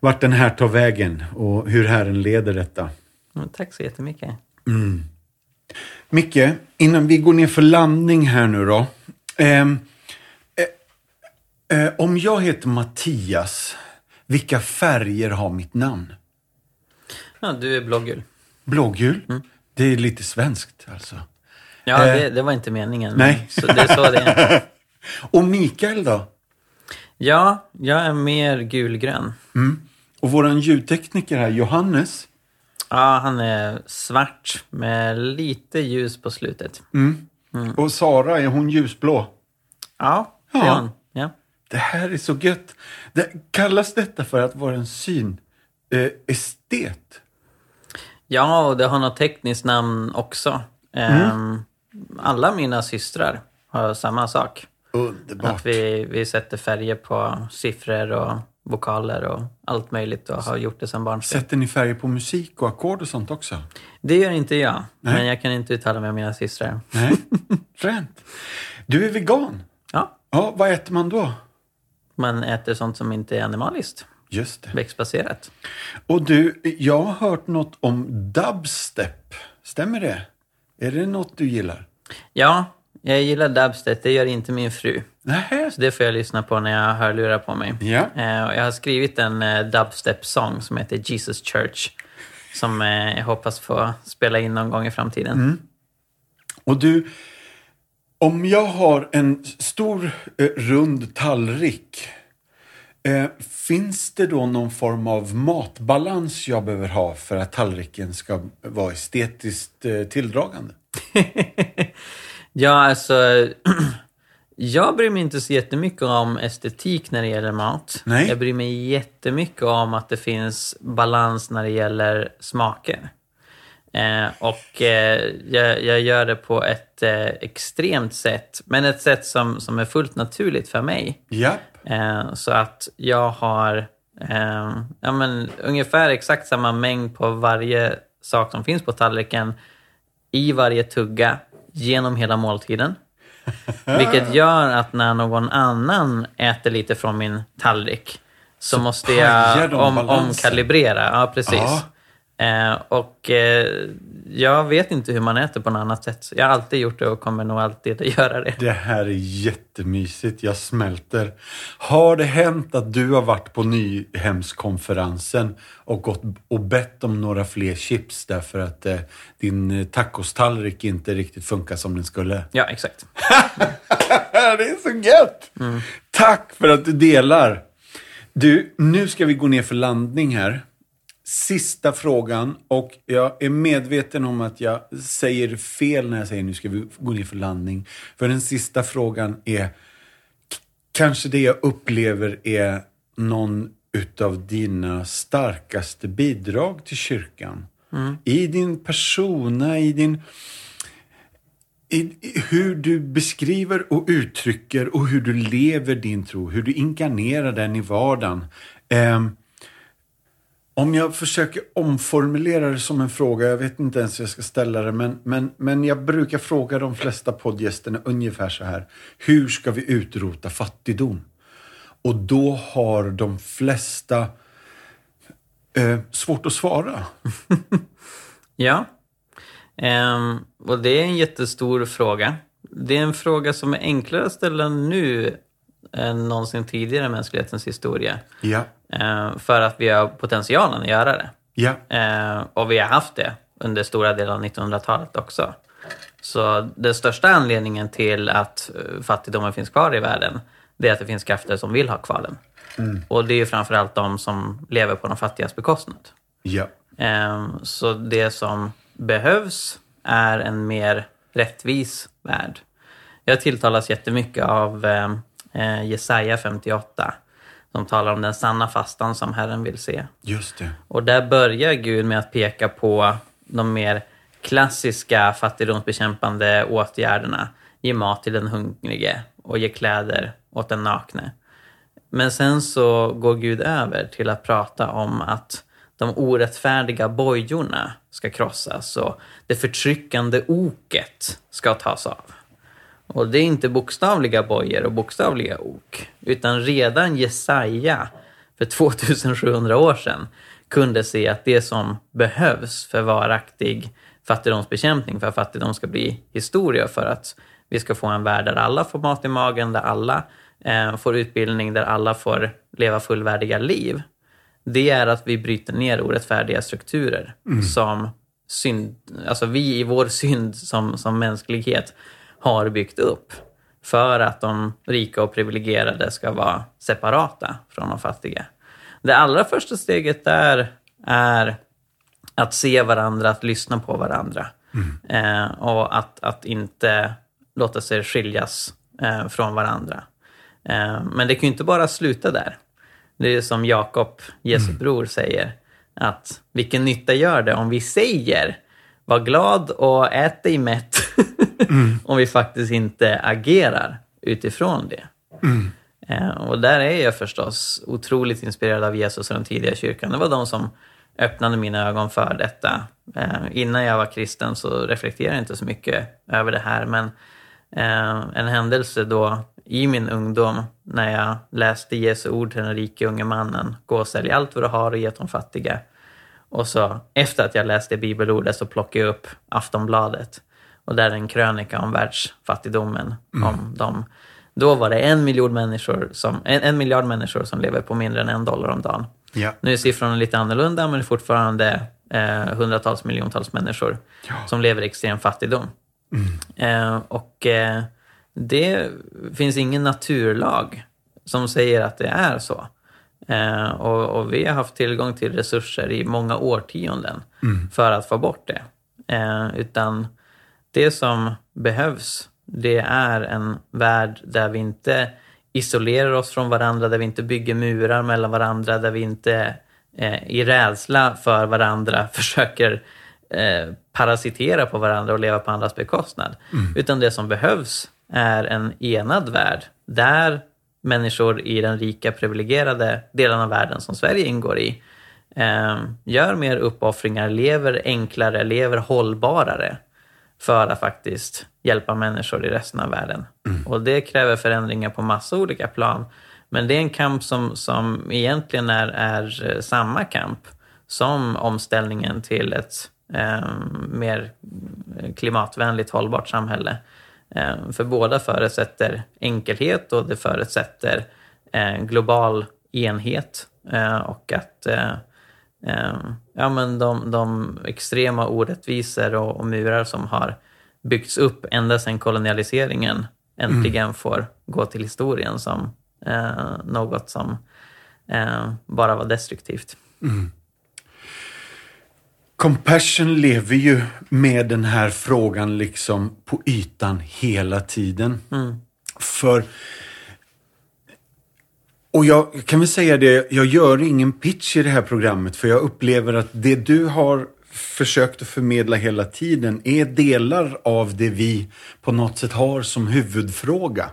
B: vart den här tar vägen och hur Herren leder detta.
A: Mm, tack så jättemycket.
B: Micke, innan vi går ner för landning här nu då. Ehm, eh, eh, om jag heter Mattias, vilka färger har mitt namn?
A: Ja, du är blågul.
B: Blågul? Det är lite svenskt alltså.
A: Ja,
B: Eh,
A: det, det var inte meningen.
B: nej.
A: Så det är så det är.
B: Och Mikael då?
A: Ja, jag är mer gulgrön.
B: Och våran ljudtekniker här, Johannes.
A: Ja, han är svart med lite ljus på slutet.
B: Och Sara, är hon ljusblå?
A: Ja, det är
B: Ja.
A: han. Ja.
B: Det här är så gött. Det, kallas detta för att vara en syn eh, estet?
A: Ja, och det har något tekniskt namn också. Ehm, Alla mina systrar har samma sak.
B: Underbart.
A: Att vi, vi sätter färger på siffror och vokaler och allt möjligt och har gjort det sedan barnsben.
B: Sätter ni färger på musik och ackord och sånt också?
A: Det gör inte jag,
B: Nej.
A: men jag kan inte uttala mig om mina systrar.
B: Nej, (laughs) fränt. Du är vegan.
A: Ja,
B: Ja, vad äter man då?
A: man äter sånt som inte är animaliskt,
B: Just det.
A: växtbaserat.
B: Och du, jag har hört något om dubstep. Stämmer det? Är det något du gillar?
A: Ja, jag gillar dubstep, det gör inte min fru.
B: Nej.
A: Så det får jag lyssna på när jag har hörlurar på mig.
B: Ja.
A: Eh, jag har skrivit en eh, dubstep-sång som heter Jesus Church. Som eh, jag hoppas få spela in någon gång i framtiden.
B: Mm. Och du, om jag har en stor rund tallrik. Eh, finns det då någon form av matbalans jag behöver ha för att tallriken ska vara estetiskt eh, tilldragande? (laughs)
A: Ja, alltså... (clears throat) jag bryr mig inte så jättemycket om estetik när det gäller mat.
B: Nej.
A: Jag bryr mig jättemycket om att det finns balans när det gäller smaker. Eh, och eh, jag, jag gör det på ett eh, extremt sätt, men ett sätt som, som är fullt naturligt för mig.
B: Japp.
A: Eh, så att jag har eh, ja, men, ungefär exakt samma mängd på varje sak som finns på tallriken i varje tugga genom hela måltiden. (laughs) Vilket gör att när någon annan äter lite från min tallrik så, måste
B: pajar
A: jag om,
B: balansen.
A: omkalibrera. Ja, precis.
B: Ja.
A: Eh, och eh, jag vet inte hur man äter på något annat sätt. Jag har alltid gjort det och kommer nog alltid att (laughs) göra det.
B: Det här är jättemysigt. Jag smälter. Har det hänt att du har varit på Nyhemskonferensen och gått och bett om några fler chips därför att eh, din eh, tacostallrik inte riktigt funkar som den skulle? (laughs)
A: Ja, exakt.
B: det är så gött! Tack för att du delar. Du, nu ska vi gå ner för landning här. Sista frågan och jag är medveten om att jag säger fel när jag säger nu ska vi gå ner för landning. För den sista frågan är kanske det jag upplever är någon utav dina starkaste bidrag till kyrkan. I din persona, i din i, i hur du beskriver och uttrycker och hur du lever din tro, hur du inkarnerar den i vardagen. Ehm, om jag försöker omformulera det som en fråga, jag vet inte ens hur jag ska ställa det, men, men, men jag brukar fråga de flesta poddgästerna ungefär så här. Hur ska vi utrota fattigdom? Och då har de flesta Eh, svårt att svara. (laughs)
A: Ja. Ehm, och det är en jättestor fråga. Det är en fråga som är enklare att ställa nu än någonsin tidigare i mänsklighetens historia.
B: Ja,
A: Ehm, för att vi har potentialen att göra det.
B: ja,
A: Ehm, och vi har haft det under stora delar av 1900-talet också. Så den största anledningen till att eh, fattigdomen finns kvar i världen, det är att det finns krafter som vill ha kvar den. Och det är ju framförallt de som lever på de fattigas bekostnad.
B: ja.
A: Så det som behövs är en mer rättvis värld. Jag tilltalas jättemycket av eh, Jesaja 58 som talar om den sanna fastan som Herren vill se.
B: Just det.
A: Och där börjar Gud med att peka på de mer klassiska fattigdomsbekämpande åtgärderna. Ge mat till den hungrige och ge kläder åt den nakne. Men sen så går Gud över till att prata om att de orättfärdiga bojorna ska krossas och det förtryckande oket ska tas av. Och det är inte bokstavliga bojor och bokstavliga ok, utan redan Jesaja för 2700 år sedan kunde se att det som behövs för varaktig fattigdomsbekämpning, för att fattigdom ska bli historia, för att vi ska få en värld där alla får mat i magen, där alla eh, får utbildning, där alla får leva fullvärdiga liv. Det är att vi bryter ner orättfärdiga strukturer som synd, alltså vi i vår synd som, som mänsklighet har byggt upp för att de rika och privilegierade ska vara separata från de fattiga. Det allra första steget där är att se varandra, att lyssna på varandra. Eh, och att, att inte låta sig skiljas eh, från varandra. Eh, men det kan ju inte bara sluta där. Det är som Jakob, Jesu bror, säger. Att vilken nytta gör det om vi säger var glad och ät dig mätt om vi faktiskt inte agerar utifrån det. Eh, och där är jag förstås otroligt inspirerad av Jesus och den tidiga kyrkan. Det var de som öppnade mina ögon för detta. Eh, innan jag var kristen så reflekterade jag inte så mycket över det här. Men eh, en händelse då i min ungdom när jag läste Jesu ord till den rike unge mannen. Gå och sälj allt vad du har och ge till de fattiga. Och så efter att jag läste bibelordet så plockade jag upp Aftonbladet. Och där är en krönika om världsfattigdomen. Om de, då var det en miljard, människor som, en, en miljard människor som lever på mindre än en dollar om dagen.
B: Ja.
A: Nu är siffrorna lite annorlunda, men det är fortfarande eh, hundratals miljontals människor som lever i extrem fattigdom. Eh, och eh, det finns ingen naturlag som säger att det är så. Eh, och, och vi har haft tillgång till resurser i många årtionden för att få bort det. Eh, utan det som behövs, det är en värld där vi inte isolerar oss från varandra, där vi inte bygger murar mellan varandra, där vi inte eh, i rädsla för varandra (laughs) försöker eh, parasitera på varandra och leva på andras bekostnad. Utan det som behövs är en enad värld där människor i den rika privilegierade delen av världen som Sverige ingår i eh, gör mer uppoffringar, lever enklare, lever hållbarare för att faktiskt hjälpa människor i resten av världen. Och det kräver förändringar på massa olika plan. Men det är en kamp som, som egentligen är, är eh, samma kamp som omställningen till ett eh, mer klimatvänligt hållbart samhälle. Eh, för båda förutsätter enkelhet och det förutsätter eh, global enhet eh, och att eh, ja, men de, de extrema orättvisor och, och murar som har byggts upp ända sedan kolonialiseringen äntligen får gå till historien som eh, något som eh, bara var destruktivt.
B: Compassion lever ju med den här frågan liksom på ytan hela tiden. För och jag kan väl säga det, jag gör ingen pitch i det här programmet för jag upplever att det du har försökt att förmedla hela tiden är delar av det vi på något sätt har som huvudfråga.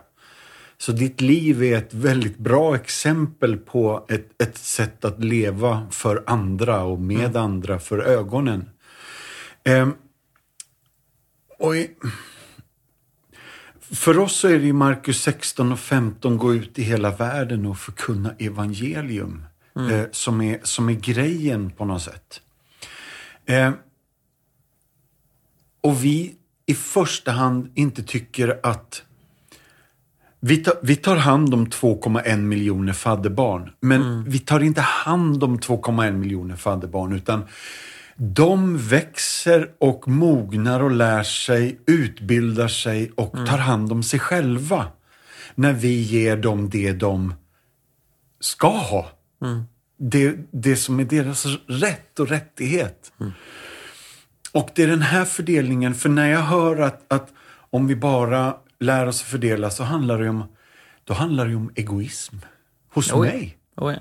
B: Så ditt liv är ett väldigt bra exempel på ett, ett sätt att leva för andra och med andra för ögonen. Ehm, och i, för oss så är det i Markus 16 och 15 gå ut i hela världen och förkunna evangelium. eh, som, är, som är grejen på något sätt. Eh, och vi i första hand inte tycker att vi tar, vi tar hand om 2,1 miljoner fadderbarn. Men vi tar inte hand om 2,1 miljoner fadderbarn. Utan de växer och mognar och lär sig, utbildar sig och tar hand om sig själva. När vi ger dem det de ska ha. Det, det som är deras rätt och rättighet. Och det är den här fördelningen, för när jag hör att, att om vi bara lär oss att fördela så handlar det om, då handlar det om egoism hos
C: Oj.
B: mig.
C: Oh, ja.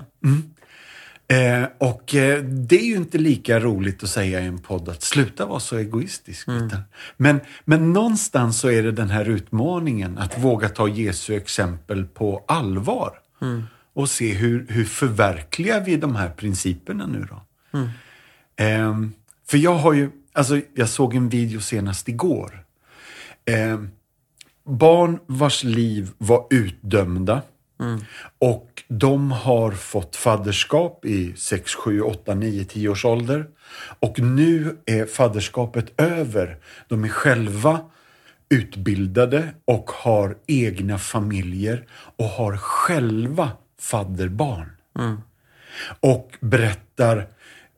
B: Eh, och eh, det är ju inte lika roligt att säga i en podd att sluta vara så egoistisk. Utan, men, men någonstans så är det den här utmaningen att våga ta Jesu exempel på allvar. Och se hur, hur förverkligar vi de här principerna nu då? Ehm, för jag har ju, alltså jag såg en video senast igår. Ehm, barn vars liv var utdömda och de har fått fadderskap i 6, 7, 8, 9, 10 års ålder. Och nu är fadderskapet över. De är själva utbildade och har egna familjer och har själva fadderbarn. Och berättar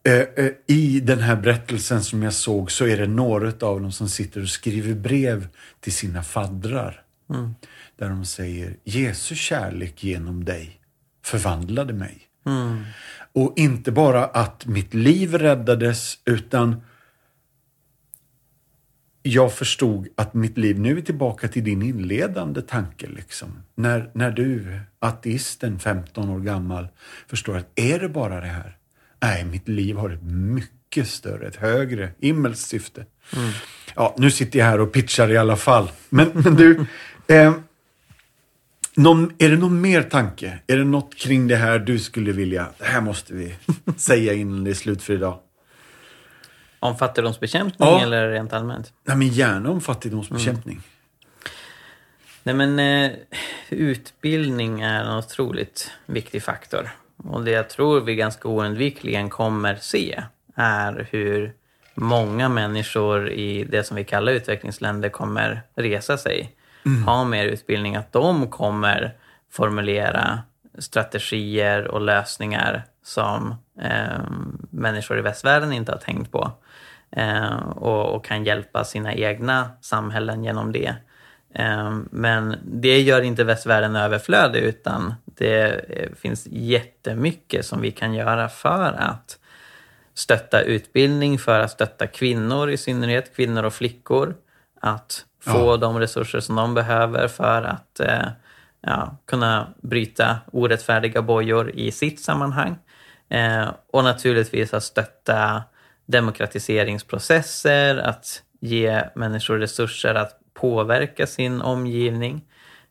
B: eh, eh, i den här berättelsen som jag såg så är det några av dem som sitter och skriver brev till sina faddrar. Där de säger Jesu kärlek genom dig förvandlade mig. Och inte bara att mitt liv räddades utan jag förstod att mitt liv, nu är tillbaka till din inledande tanke. Liksom. När, när du, ateisten, 15 år gammal, förstår att är det bara det här? Nej, mitt liv har ett mycket större, ett högre himmelskt syfte. Ja, nu sitter jag här och pitchar i alla fall. Men, men du, (laughs) eh, någon, är det någon mer tanke? Är det något kring det här du skulle vilja, det här måste vi (laughs) säga innan det är slut för idag?
A: Om fattigdomsbekämpning
B: Ja.
A: eller rent allmänt?
B: Nej, men gärna om fattigdomsbekämpning.
A: Nej men eh, utbildning är en otroligt viktig faktor. Och det jag tror vi ganska oundvikligen kommer se är hur många människor i det som vi kallar utvecklingsländer kommer resa sig, Mm. ha mer utbildning, att de kommer formulera strategier och lösningar som eh, människor i västvärlden inte har tänkt på. Eh, och, och kan hjälpa sina egna samhällen genom det. Eh, Men det gör inte västvärlden överflödig utan det eh, finns jättemycket som vi kan göra för att stötta utbildning, för att stötta kvinnor i synnerhet, kvinnor och flickor. Att få
B: Ja.
A: de resurser som de behöver för att eh, ja, kunna bryta orättfärdiga bojor i sitt sammanhang. Eh, och naturligtvis att stötta demokratiseringsprocesser, att ge människor resurser att påverka sin omgivning.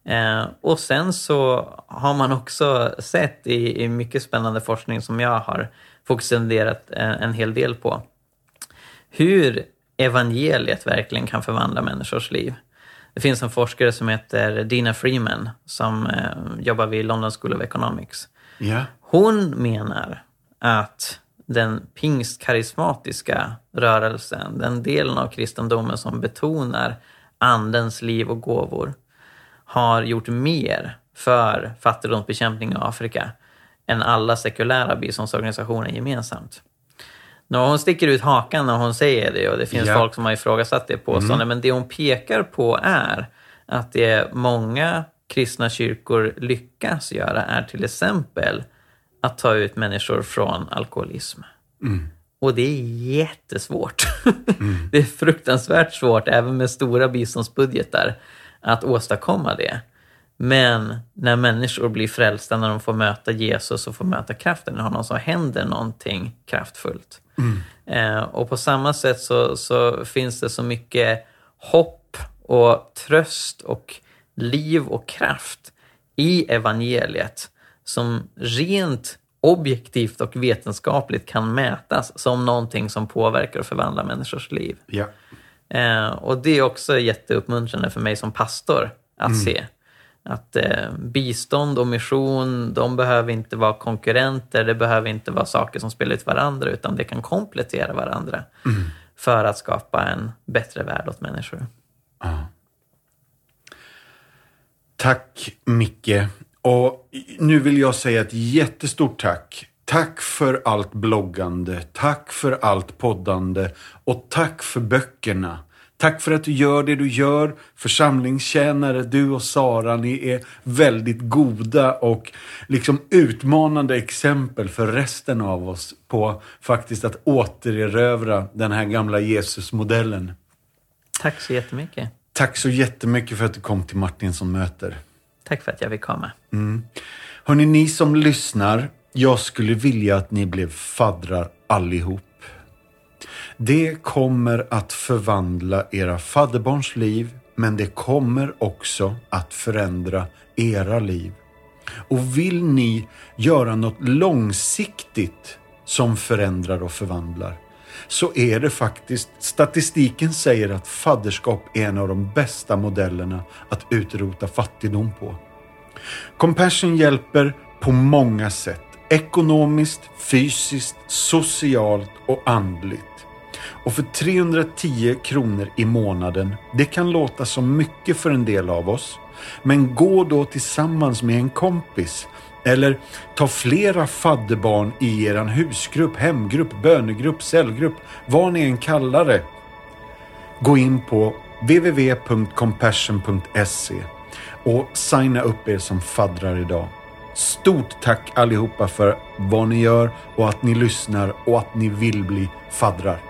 A: Eh, och sen så har man också sett i, i mycket spännande forskning som jag har fokuserat en, en hel del på, hur evangeliet verkligen kan förvandla människors liv. Det finns en forskare som heter Dina Freeman som eh, jobbar vid London School of Economics.
B: Ja.
A: Hon menar att den pingstkarismatiska rörelsen, den delen av kristendomen som betonar andens liv och gåvor, har gjort mer för fattigdomsbekämpning i Afrika än alla sekulära biståndsorganisationer gemensamt. Nu, hon sticker ut hakan när hon säger det och det finns
B: Ja.
A: folk som har ifrågasatt det påståendet. Men det hon pekar på är att det många kristna kyrkor lyckas göra är till exempel att ta ut människor från alkoholism. Och det är jättesvårt. (laughs) det är fruktansvärt svårt, även med stora biståndsbudgetar, att åstadkomma det. Men när människor blir frälsta, när de får möta Jesus och får möta kraften i honom, så händer någonting kraftfullt. Eh, och på samma sätt så, så finns det så mycket hopp och tröst och liv och kraft i evangeliet som rent objektivt och vetenskapligt kan mätas som någonting som påverkar och förvandlar människors liv.
B: Ja.
A: Eh, och det är också jätteuppmuntrande för mig som pastor att se. Att eh, bistånd och mission, de behöver inte vara konkurrenter, det behöver inte vara saker som spelar ut varandra, utan det kan komplettera varandra för att skapa en bättre värld åt människor.
B: Tack Micke. Och nu vill jag säga ett jättestort tack. Tack för allt bloggande, tack för allt poddande och tack för böckerna. Tack för att du gör det du gör. Församlingstjänare, du och Sara, ni är väldigt goda och liksom utmanande exempel för resten av oss på faktiskt att återerövra den här gamla Jesusmodellen.
A: Tack så jättemycket.
B: Tack så jättemycket för att du kom till Martinsson möter.
A: Tack för att jag fick komma.
B: Hörni, ni som lyssnar, jag skulle vilja att ni blev faddrar allihop. Det kommer att förvandla era fadderbarns liv, men det kommer också att förändra era liv. Och vill ni göra något långsiktigt som förändrar och förvandlar, så är det faktiskt, statistiken säger att fadderskap är en av de bästa modellerna att utrota fattigdom på. Compassion hjälper på många sätt. Ekonomiskt, fysiskt, socialt och andligt. Och för 310 kronor i månaden, det kan låta som mycket för en del av oss. Men gå då tillsammans med en kompis. Eller ta flera fadderbarn i er husgrupp, hemgrupp, bönegrupp, cellgrupp, vad ni än kallar det. Gå in på www.compassion.se och signa upp er som faddrar idag. Stort tack allihopa för vad ni gör och att ni lyssnar och att ni vill bli faddrar.